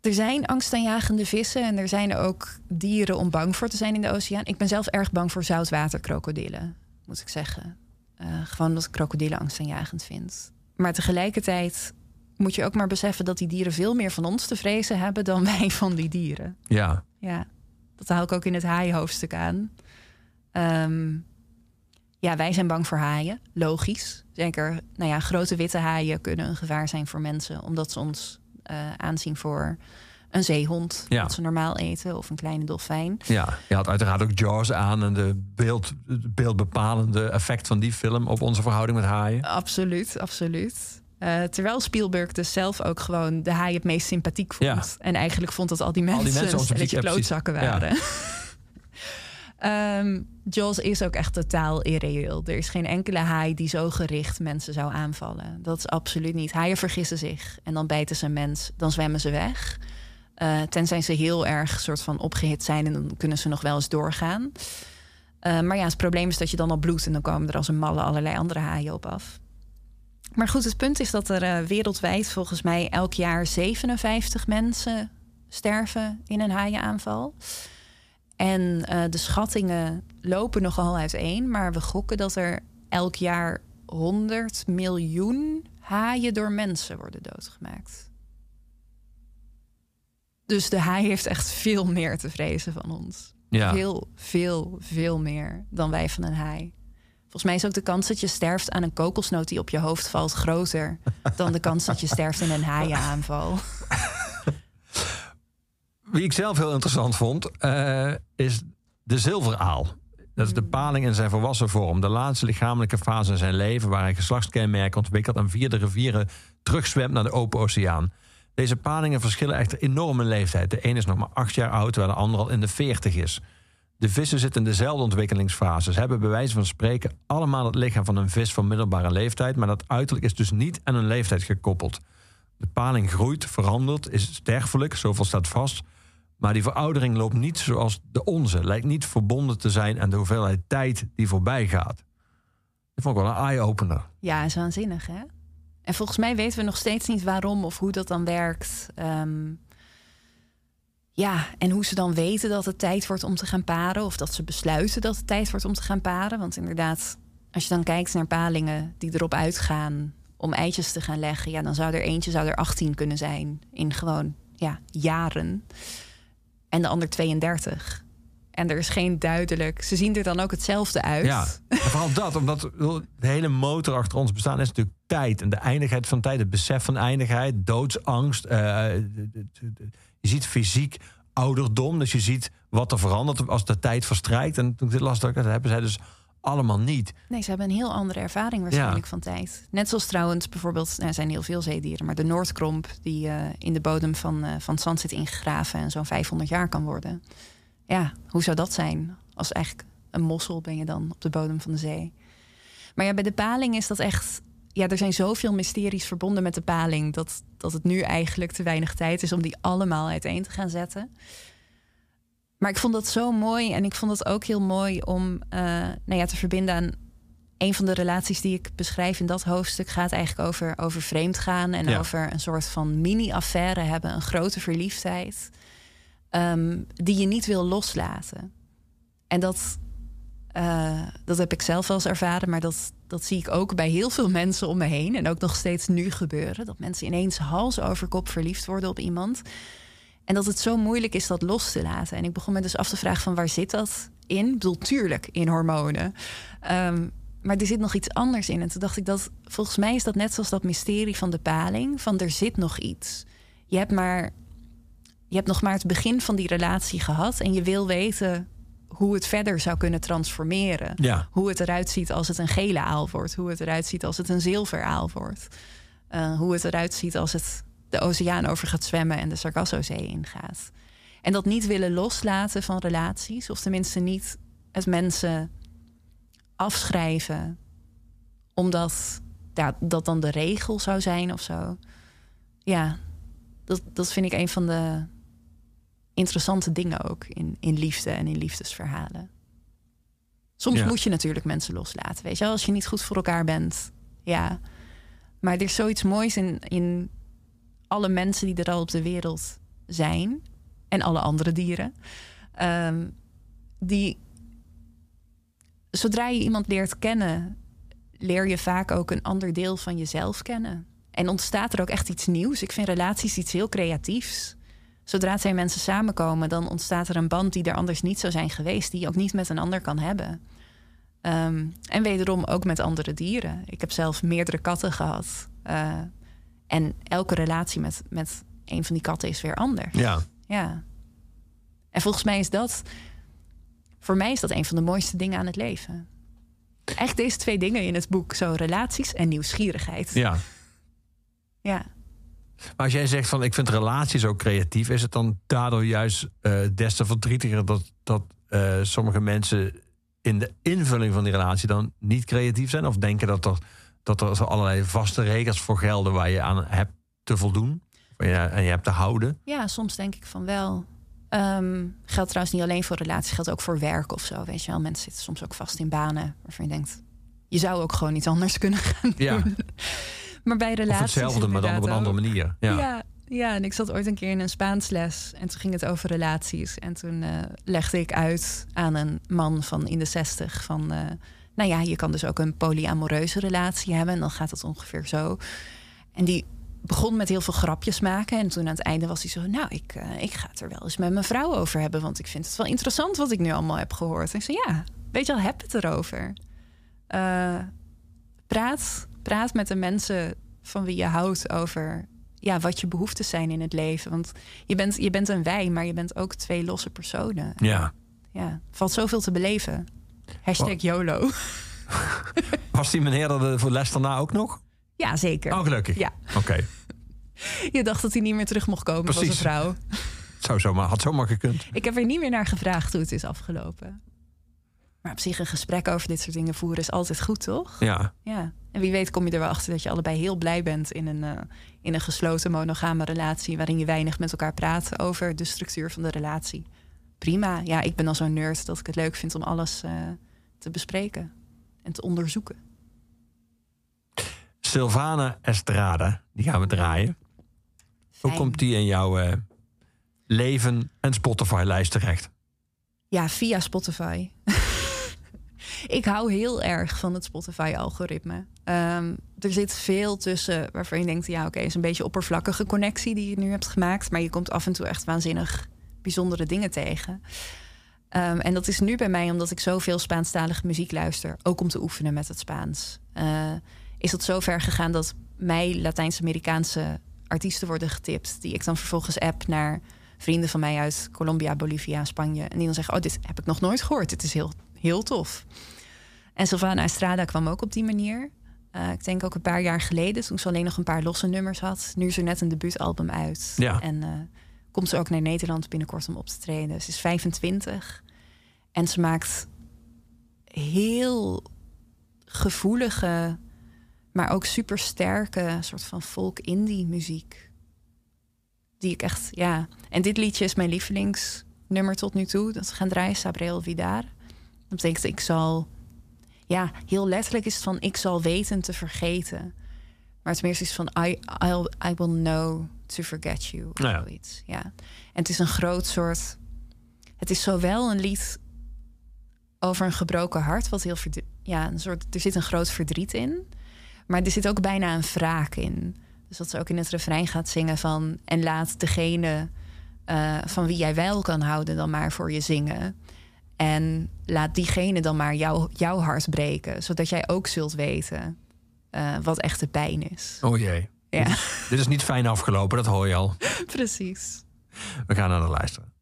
er zijn angstaanjagende vissen. En er zijn ook dieren om bang voor te zijn in de oceaan. Ik ben zelf erg bang voor zoutwaterkrokodillen, moet ik zeggen. Eh, gewoon omdat ik krokodillen angstaanjagend vind. Maar tegelijkertijd moet je ook maar beseffen dat die dieren veel meer van ons te vrezen hebben dan wij van die dieren. ja. Ja, dat haal ik ook in het haaienhoofdstuk aan. Ehm, ja, wij zijn bang voor haaien, logisch. Zeker, nou ja, grote witte haaien kunnen een gevaar zijn voor mensen, omdat ze ons eh, aanzien voor een zeehond, Ja. wat ze normaal eten, of een kleine dolfijn. ja, je had uiteraard ook Jaws aan en de beeld, beeldbepalende effect van die film op onze verhouding met haaien. Absoluut, absoluut. Eh, terwijl Spielberg dus zelf ook gewoon de haai het meest sympathiek vond. Ja. En eigenlijk vond dat al die die mensen, mensen een onsympathiek, stelletje ja, precies. klootzakken Ja. waren. Ehm, Jaws is ook echt totaal irreëel. Er is geen enkele haai die zo gericht mensen zou aanvallen. Dat is absoluut niet. Haaien vergissen zich en dan bijten ze een mens. Dan zwemmen ze weg. Eh, tenzij ze heel erg soort van opgehit zijn en dan kunnen ze nog wel eens doorgaan. Eh, maar ja, het probleem is dat je dan al bloedt en dan komen er als een malle allerlei andere haaien op af. Maar goed, het punt is dat er eh, wereldwijd volgens mij elk jaar 57 mensen sterven in een haaienaanval. En eh, de schattingen lopen nogal uiteen, maar we gokken dat er elk jaar 100 miljoen haaien door mensen worden doodgemaakt. Dus de haai heeft echt veel meer te vrezen van ons. Ja. Veel, veel, veel meer dan wij van een haai. Volgens mij is ook de kans dat je sterft aan een kokosnoot die op je hoofd valt groter dan de kans dat je sterft in een haaienaanval. Wie ik zelf heel interessant vond, eh, is de zilveraal. Dat is de paling in zijn volwassen vorm. De laatste lichamelijke fase in zijn leven... waar hij geslachtskenmerken ontwikkelt... en via de rivieren terugzwemt naar de open oceaan. Deze palingen verschillen echter enorm in leeftijd. De een is nog maar acht jaar oud, terwijl de ander al in de veertig is. De vissen zitten in dezelfde ontwikkelingsfase. Ze hebben bij wijze van spreken allemaal het lichaam van een vis van middelbare leeftijd... maar dat uiterlijk is dus niet aan een leeftijd gekoppeld. De paling groeit, verandert, is sterfelijk, zoveel staat vast... Maar die veroudering loopt niet zoals de onze. Lijkt niet verbonden te zijn aan de hoeveelheid tijd die voorbij gaat. Dat vond ik wel een eye-opener. Ja, is waanzinnig, hè? En volgens mij weten we nog steeds niet waarom of hoe dat dan werkt. Ehm, ja, en hoe ze dan weten dat het tijd wordt om te gaan paren... of dat ze besluiten dat het tijd wordt om te gaan paren. Want inderdaad, als je dan kijkt naar palingen die erop uitgaan... om eitjes te gaan leggen... ja, dan zou er eentje zou er 18 kunnen zijn in gewoon ja, jaren... en de ander 32. En er is geen duidelijk... Ze zien er dan ook hetzelfde uit. Ja, vooral dat, omdat de hele motor achter ons bestaan is natuurlijk tijd. En de eindigheid van tijd, het besef van eindigheid, doodsangst. eh, de- je ziet fysiek ouderdom, dus je ziet wat er verandert als de tijd verstrijkt. En toen ik dit las, dat hebben zij dus allemaal niet. Nee, ze hebben een heel andere ervaring waarschijnlijk Ja. van tijd. Net zoals trouwens bijvoorbeeld, nou, er zijn heel veel zeedieren... maar de Noordkromp die eh, in de bodem van, eh, van het zand zit ingegraven... en zo'n 500 jaar kan worden. Ja, hoe zou dat zijn? Als eigenlijk een mossel ben je dan op de bodem van de zee. Maar ja, bij de paling is dat echt... Ja, er zijn zoveel mysteries verbonden met de paling... dat, dat het nu eigenlijk te weinig tijd is om die allemaal uiteen te gaan zetten. Maar ik vond dat zo mooi. En ik vond het ook heel mooi om eh, nou ja, te verbinden aan een van de relaties die ik beschrijf in dat hoofdstuk gaat eigenlijk over, over vreemd gaan en Ja. over een soort van mini-affaire hebben, een grote verliefdheid, ehm, die je niet wil loslaten. En dat, eh, dat heb ik zelf wel eens ervaren, maar dat, dat zie ik ook bij heel veel mensen om me heen en ook nog steeds nu gebeuren. Dat mensen ineens hals over kop verliefd worden op iemand. En dat het zo moeilijk is dat los te laten. En ik begon me dus af te vragen van waar zit dat in? Ik bedoel, tuurlijk in hormonen. Ehm, maar er zit nog iets anders in. En toen dacht ik dat, volgens mij is dat net zoals dat mysterie van de paling. Van er zit nog iets. Je hebt, maar, je hebt nog maar het begin van die relatie gehad. En je wil weten hoe het verder zou kunnen transformeren. Ja. Hoe het eruit ziet als het een gele aal wordt. Hoe het eruit ziet als het een zilveraal wordt. Eh, hoe het eruit ziet als het de oceaan over gaat zwemmen en de Sargassozee ingaat. En dat niet willen loslaten van relaties, of tenminste niet het mensen afschrijven, omdat ja, dat dan de regel zou zijn of zo. Ja, dat, dat vind ik een van de interessante dingen ook in, in liefde en in liefdesverhalen. Soms Ja. moet je natuurlijk mensen loslaten, weet je wel, als je niet goed voor elkaar bent. Ja, maar er is zoiets moois in, in alle mensen die er al op de wereld zijn. En alle andere dieren. ehm, die, zodra je iemand leert kennen, leer je vaak ook een ander deel van jezelf kennen. En ontstaat er ook echt iets nieuws. Ik vind relaties iets heel creatiefs. Zodra twee mensen samenkomen, dan ontstaat er een band die er anders niet zou zijn geweest, die je ook niet met een ander kan hebben. Ehm, en wederom ook met andere dieren. Ik heb zelf meerdere katten gehad. Eh, en elke relatie met, met een van die katten is weer anders. Ja. Ja. En volgens mij is dat, voor mij is dat een van de mooiste dingen aan het leven. Echt deze twee dingen in het boek, zo relaties en nieuwsgierigheid. ja. Ja. Maar als jij zegt van ik vind relaties ook creatief, is het dan daardoor juist eh, des te verdrietiger dat, dat eh, sommige mensen in de invulling van die relatie dan niet creatief zijn? Of denken dat er, dat er zo allerlei vaste regels voor gelden waar je aan hebt te voldoen en je, en je hebt te houden? Ja, soms denk ik van wel. Ehm, geldt trouwens niet alleen voor relaties, geldt ook voor werk of zo. Weet je wel, mensen zitten soms ook vast in banen waarvan je denkt, je zou ook gewoon iets anders kunnen gaan doen. Ja. Maar bij Of relaties hetzelfde, maar dan op een andere manier. Ja. Ja. ja, en ik zat ooit een keer in een Spaansles en toen ging het over relaties. En toen eh, legde ik uit aan een man van in de zestig van... eh, nou ja, je kan dus ook een polyamoreuze relatie hebben en dan gaat het ongeveer zo. En die begon met heel veel grapjes maken. En toen aan het einde was hij zo... nou, ik, eh, ik ga het er wel eens met mijn vrouw over hebben... want ik vind het wel interessant wat ik nu allemaal heb gehoord. En ik zei, ja, weet je wel, heb het erover. Eh, praat, praat met de mensen van wie je houdt over ja, wat je behoeftes zijn in het leven. Want je bent, je bent een wij, maar je bent ook twee losse personen. ja. Ja, valt zoveel te beleven. Hashtag YOLO. Was die meneer er voor les daarna ook nog? Ja, zeker. Oh, gelukkig. Ja. Oké. Je dacht dat hij niet meer terug mocht komen als een Precies. vrouw. Zou zomaar, had zomaar gekund. Ik heb er niet meer naar gevraagd hoe het is afgelopen. Maar op zich een gesprek over dit soort dingen voeren is altijd goed, toch? Ja. Ja. En wie weet kom je er wel achter dat je allebei heel blij bent in een, eh, in een gesloten monogame relatie... waarin je weinig met elkaar praat over de structuur van de relatie. Prima. Ja, ik ben al zo'n nerd dat ik het leuk vind om alles eh, te bespreken en te onderzoeken. Sylvana Estrada, die gaan we draaien. Hoe komt die in jouw eh, leven en Spotify-lijst terecht? Ja, via Spotify. ik hou heel erg van het Spotify-algoritme. Ehm, er zit veel tussen waarvan je denkt... ja, oké, is een beetje oppervlakkige connectie die je nu hebt gemaakt... maar je komt af en toe echt waanzinnig bijzondere dingen tegen. Ehm, en dat is nu bij mij omdat ik zoveel Spaanstalige muziek luister... ook om te oefenen met het Spaans. Eh, is dat zo ver gegaan dat mij Latijns-Amerikaanse artiesten worden getipt... die ik dan vervolgens app naar vrienden van mij uit Colombia, Bolivia, Spanje. En die dan zeggen, oh, dit heb ik nog nooit gehoord. Dit is heel, heel tof. En Sylvana Estrada kwam ook op die manier. Eh, ik denk ook een paar jaar geleden, toen ze alleen nog een paar losse nummers had. Nu is er net een debuutalbum uit. Ja. En eh, komt ze ook naar Nederland binnenkort om op te treden. Ze is 25. En ze maakt heel gevoelige, maar ook super sterke soort van folk-indie muziek. Die ik echt, ja. En dit liedje is mijn lievelingsnummer tot nu toe. Dat gaan draaien, Sabreel Vidar. Dat betekent, ik zal ja, heel letterlijk is het van ik zal weten te vergeten. Maar het meest is van I, I'll, I will know to forget you. Of Nou ja. zoiets. Ja. En het is een groot soort. Het is zowel een lied over een gebroken hart, wat heel verdrie- ja, een soort. Er zit een groot verdriet in, maar er zit ook bijna een wraak in. Dus dat ze ook in het refrein gaat zingen van en laat degene eh, van wie jij wel kan houden dan maar voor je zingen. En laat diegene dan maar jou, jouw hart breken, zodat jij ook zult weten eh, wat echte pijn is. Oh jee. Ja, Dit is niet fijn afgelopen, dat hoor je al. precies. We gaan naar de luisteren.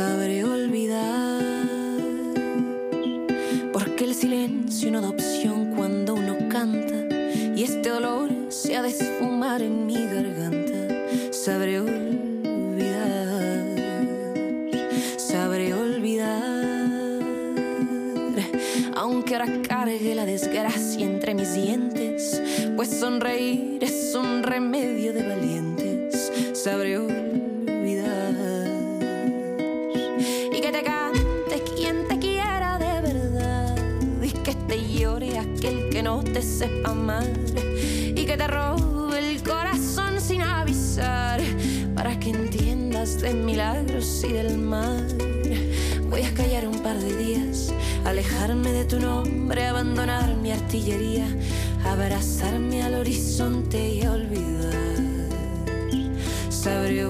Sabré olvidar, porque el silencio no da opción cuando uno canta. Y este dolor se ha de esfumar en mi garganta. Sabré olvidar, sabré olvidar, aunque ahora cargue la desgracia entre mis dientes, pues sonreír milagros y del mar. Voy a callar un par de días, alejarme de tu nombre, abandonar mi artillería, abrazarme al horizonte y olvidar. Sabré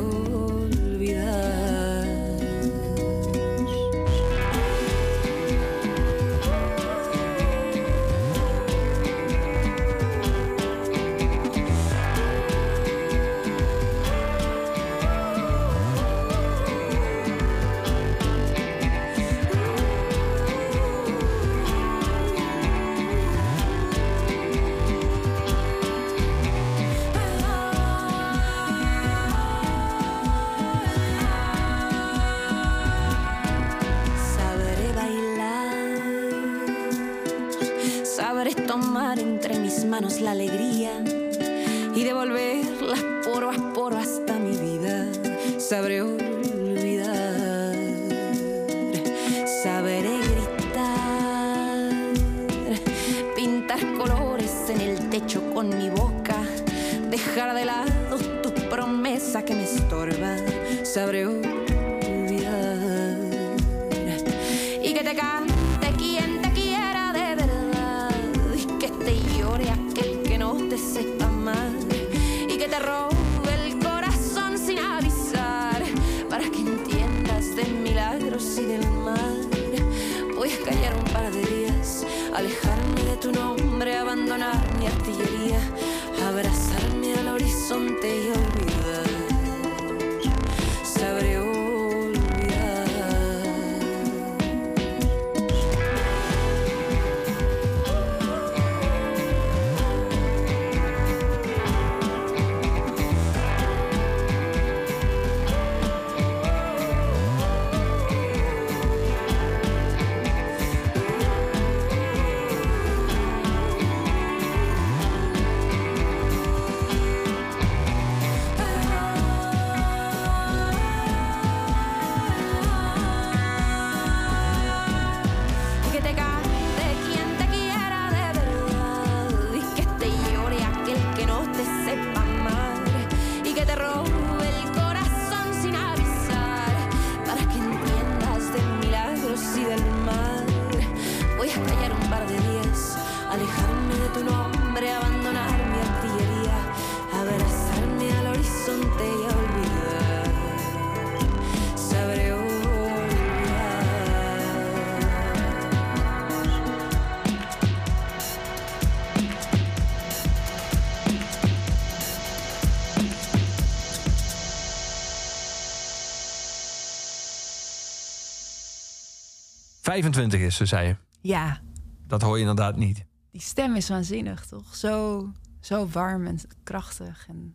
25 is ze, zei je. Ja, Dat hoor je inderdaad niet. die stem is waanzinnig, toch? Zo, zo warm en krachtig en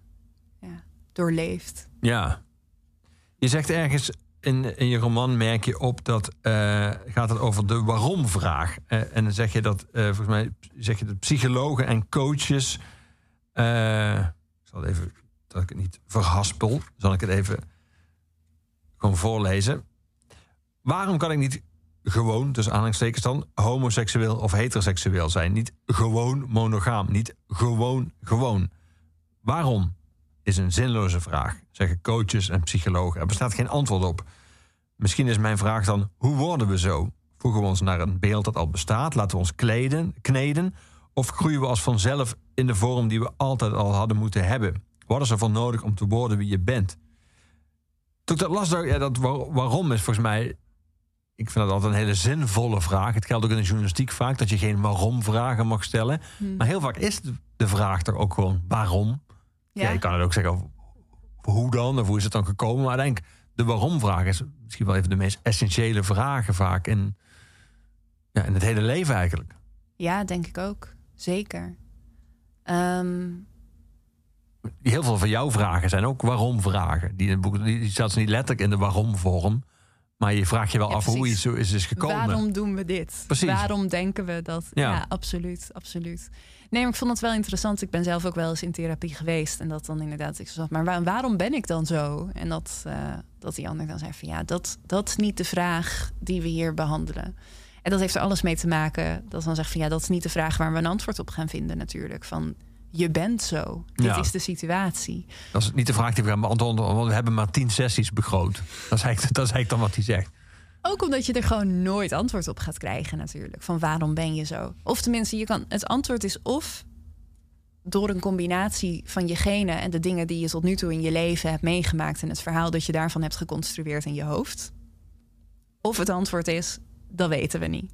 ja, doorleefd. Ja. Je zegt ergens, in, in je roman merk je op dat eh, gaat het over de waarom-vraag. Eh, en dan zeg je dat, eh, volgens mij zeg je dat psychologen en coaches. ik zal het even, dat ik het niet verhaspel, zal ik het even gewoon voorlezen. Waarom kan ik niet gewoon, dus aanhalingstekens dan, homoseksueel of heteroseksueel zijn? Niet gewoon monogaam, niet gewoon gewoon. Waarom? Is een zinloze vraag, zeggen coaches en psychologen. Er bestaat geen antwoord op. Misschien is mijn vraag dan: hoe worden we zo? Voegen we ons naar een beeld dat al bestaat? Laten we ons kleden, kneden? Of groeien we als vanzelf in de vorm die we altijd al hadden moeten hebben? Wat is er voor nodig om te worden wie je bent? Toen ik dat ja, dat waar- waarom is volgens mij. Ik vind dat altijd een hele zinvolle vraag. Het geldt ook in de journalistiek vaak dat je geen waarom-vragen mag stellen. Maar heel vaak is de- vraag toch ook gewoon waarom? Ja. je kan het ook zeggen hoe dan, of hoe is het dan gekomen. Maar ik denk, de waarom-vraag is misschien wel even de meest essentiële vragen vaak in, ja, in het hele leven eigenlijk. Ja, denk ik ook. Zeker. Ehm, Heel veel van jouw vragen zijn ook waarom-vragen. Die, in het boek- die, staat niet letterlijk in de waarom-vorm. Maar je vraagt je wel Ja, af hoe iets zo is, is gekomen. waarom doen we dit? Precies. Waarom denken we dat? Ja. Ja. absoluut, absoluut. Nee, maar ik vond het wel interessant. Ik ben zelf ook wel eens in therapie geweest. En dat dan inderdaad, ik zat, maar waar- waarom ben ik dan zo? En dat, eh, dat die ander dan zei van ja, dat, dat is niet de vraag die we hier behandelen. En dat heeft er alles mee te maken. Dat dan zegt van ja, dat is niet de vraag waar we een antwoord op gaan vinden natuurlijk. Van je bent zo. Dit Ja. is de situatie. Dat is niet de vraag die we gaan beantwoorden, want we hebben maar tien sessies begroot. Dat is eigenlijk, dat is eigenlijk dan wat hij zegt. Ook omdat je er gewoon nooit antwoord op gaat krijgen natuurlijk. Van waarom ben je zo? Of tenminste, je kan, het antwoord is of door een combinatie van je genen en de dingen die je tot nu toe in je leven hebt meegemaakt en het verhaal dat je daarvan hebt geconstrueerd in je hoofd. Of het antwoord is, dat weten we niet.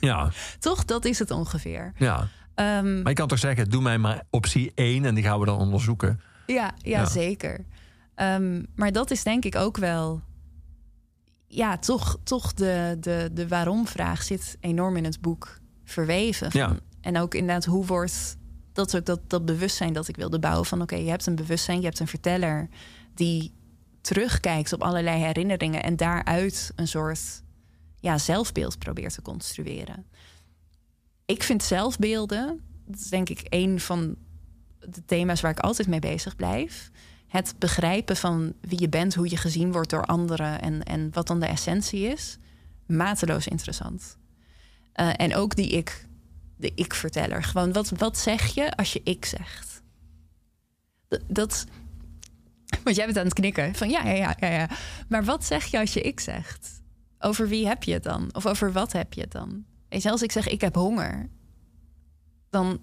Ja, Toch, dat is het ongeveer. ja. Ehm, Maar je kan toch zeggen, doe mij maar optie 1 en die gaan we dan onderzoeken. Ja, ja, Ja. zeker. Ehm, maar dat is denk ik ook wel. Ja, toch, toch de, de, de waarom-vraag zit enorm in het boek verweven. Van- Ja. En ook inderdaad, hoe wordt dat is ook dat, dat bewustzijn dat ik wilde bouwen? Van oké, je hebt een bewustzijn, je hebt een verteller die terugkijkt op allerlei herinneringen en daaruit een soort ja, zelfbeeld probeert te construeren. Ik vind zelfbeelden, dat is denk ik een van de thema's waar ik altijd mee bezig blijf. Het begrijpen van wie je bent, hoe je gezien wordt door anderen en, en wat dan de essentie is, mateloos interessant. Eh, en ook die ik, de ik-verteller. Gewoon, wat, wat zeg je als je ik zegt? Dat. Want jij bent aan het knikken. Van ja, ja, ja, ja, ja. Maar wat zeg je als je ik zegt? Over wie heb je het dan? Of over wat heb je het dan? Weet je, als ik zeg ik heb honger, dan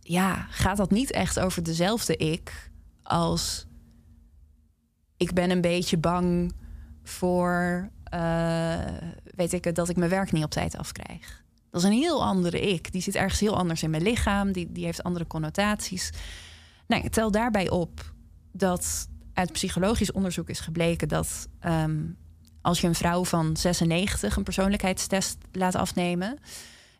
ja, gaat dat niet echt over dezelfde ik als ik ben een beetje bang voor, eh, weet ik dat ik mijn werk niet op tijd afkrijg. Dat is een heel andere ik. Die zit ergens heel anders in mijn lichaam. Die, die heeft andere connotaties. Nou, tel daarbij op dat uit psychologisch onderzoek is gebleken dat ehm, als je een vrouw van 96 een persoonlijkheidstest laat afnemen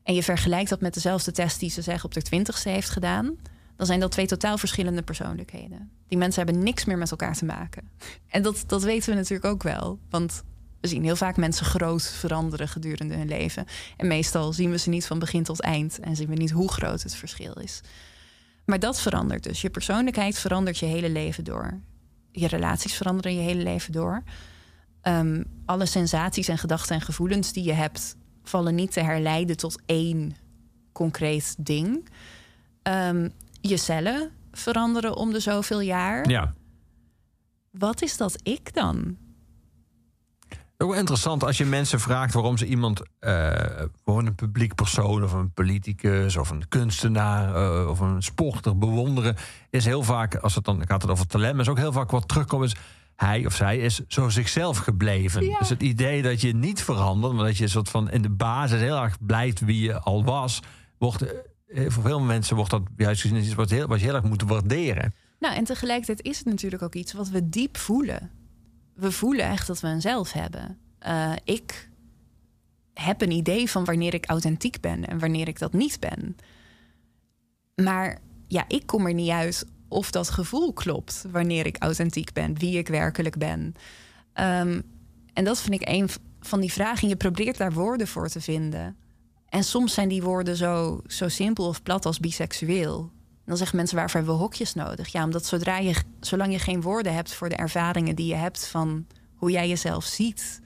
en je vergelijkt dat met dezelfde test die ze zeggen op de twintigste heeft gedaan, dan zijn dat twee totaal verschillende persoonlijkheden. Die mensen hebben niks meer met elkaar te maken. En dat, dat weten we natuurlijk ook wel. Want we zien heel vaak mensen groot veranderen gedurende hun leven. En meestal zien we ze niet van begin tot eind en zien we niet hoe groot het verschil is. Maar dat verandert dus. Je persoonlijkheid verandert je hele leven door. Je relaties veranderen je hele leven door. Ehm, alle sensaties en gedachten en gevoelens die je hebt, vallen niet te herleiden tot één concreet ding. Ehm, je cellen veranderen om de zoveel jaar. Ja. Wat is dat ik dan? Ook wel interessant als je mensen vraagt waarom ze iemand, gewoon een publiek persoon of een politicus of een kunstenaar eh, of een sporter bewonderen, is heel vaak, als het dan gaat het over talent, maar is ook heel vaak wat terugkomt, is hij of zij is zo zichzelf gebleven. Ja. Dus het idee dat je niet verandert, maar dat je een soort van in de basis heel erg blijft wie je al was, wordt eh, voor veel mensen wordt dat juist gezien als iets wat, heel, wat je heel erg moet waarderen. Nou, en tegelijkertijd is het natuurlijk ook iets wat we diep voelen. We voelen echt dat we een zelf hebben. Eh, ik heb een idee van wanneer ik authentiek ben en wanneer ik dat niet ben. Maar ja, ik kom er niet uit of dat gevoel klopt wanneer ik authentiek ben, wie ik werkelijk ben. Ehm, En dat vind ik een van die vragen. En je probeert daar woorden voor te vinden. En soms zijn die woorden zo, zo simpel of plat als biseksueel. Dan zeggen mensen, waarvoor hebben we hokjes nodig? Ja, omdat zodra je, zolang je geen woorden hebt voor de ervaringen die je hebt van hoe jij jezelf ziet,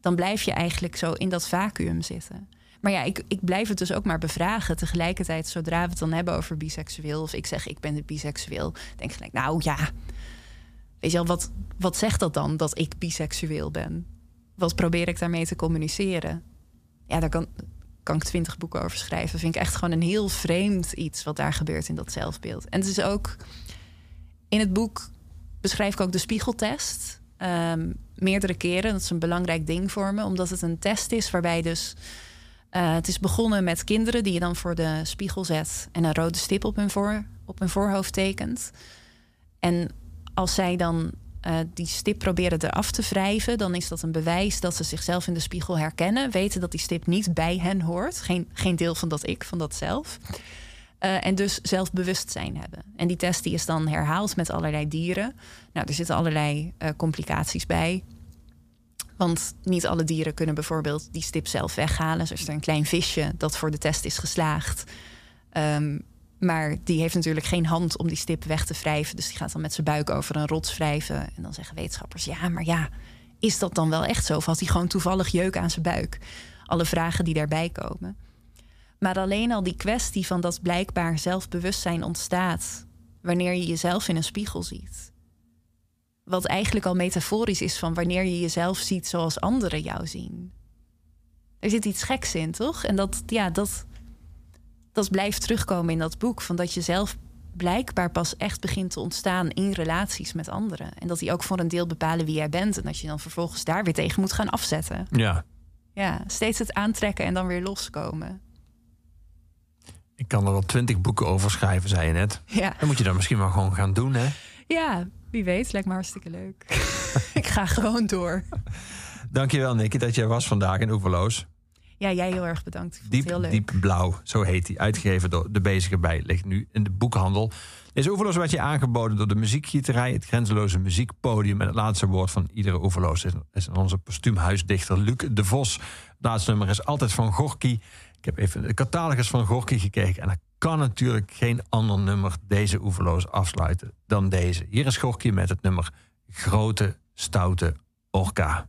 dan blijf je eigenlijk zo in dat vacuüm zitten. Maar ja, ik, ik blijf het dus ook maar bevragen. Tegelijkertijd, zodra we het dan hebben over biseksueel, of ik zeg ik ben biseksueel, denk ik gelijk, nou ja, weet je wel, wat, wat zegt dat dan dat ik biseksueel ben? Wat probeer ik daarmee te communiceren? Ja, daar kan, kan ik twintig boeken over schrijven. Vind ik echt gewoon een heel vreemd iets wat daar gebeurt in dat zelfbeeld. En het is ook in het boek beschrijf ik ook de spiegeltest. Ehm, meerdere keren. Dat is een belangrijk ding voor me, omdat het een test is waarbij dus. Eh, het is begonnen met kinderen die je dan voor de spiegel zet en een rode stip op hun, voor, op hun voorhoofd tekent. En als zij dan eh, die stip proberen eraf te wrijven, dan is dat een bewijs dat ze zichzelf in de spiegel herkennen, weten dat die stip niet bij hen hoort, geen, geen deel van dat ik, van dat zelf. Eh, en dus zelfbewustzijn hebben. En die test die is dan herhaald met allerlei dieren. Nou, er zitten allerlei complicaties bij. Want niet alle dieren kunnen bijvoorbeeld die stip zelf weghalen. Zo is er een klein visje dat voor de test is geslaagd. Ehm, maar die heeft natuurlijk geen hand om die stip weg te wrijven. Dus die gaat dan met zijn buik over een rots wrijven. En dan zeggen wetenschappers: ja, maar ja, is dat dan wel echt zo? Of had hij gewoon toevallig jeuk aan zijn buik? Alle vragen die daarbij komen. Maar alleen al die kwestie van dat blijkbaar zelfbewustzijn ontstaat wanneer je jezelf in een spiegel ziet. Wat eigenlijk al metaforisch is van wanneer je jezelf ziet zoals anderen jou zien. Er zit iets geks in, toch? En dat, ja, dat, dat blijft terugkomen in dat boek. Van dat je zelf blijkbaar pas echt begint te ontstaan in relaties met anderen. En dat die ook voor een deel bepalen wie jij bent. En dat je dan vervolgens daar weer tegen moet gaan afzetten. Ja. Ja, steeds het aantrekken en dan weer loskomen. Ik kan er wel twintig boeken over schrijven, zei je net. Ja, Dan moet je dat misschien maar gewoon gaan doen, hè? ja wie weet, lijkt me hartstikke leuk. ik ga gewoon door. Dankjewel, Nicky, dat jij was vandaag in Oeverloos. Ja, jij heel erg bedankt. Ik vond het Diep, heel leuk. diep blauw, zo heet hij. Uitgegeven door De Bezige Bij. Ligt nu in de boekhandel. Deze Oeverloos werd je aangeboden door de muziekgieterij... het grenzeloze muziekpodium. En het laatste woord van iedere Oeverloos is, onze postuumhuisdichter Luc de Vos. Het laatste nummer is altijd van Gorky. Ik heb even de catalogus van Gorky gekeken... en er kan natuurlijk geen ander nummer deze Oeverloos afsluiten dan deze. Hier is Gorky met het nummer Grote Stoute Orka.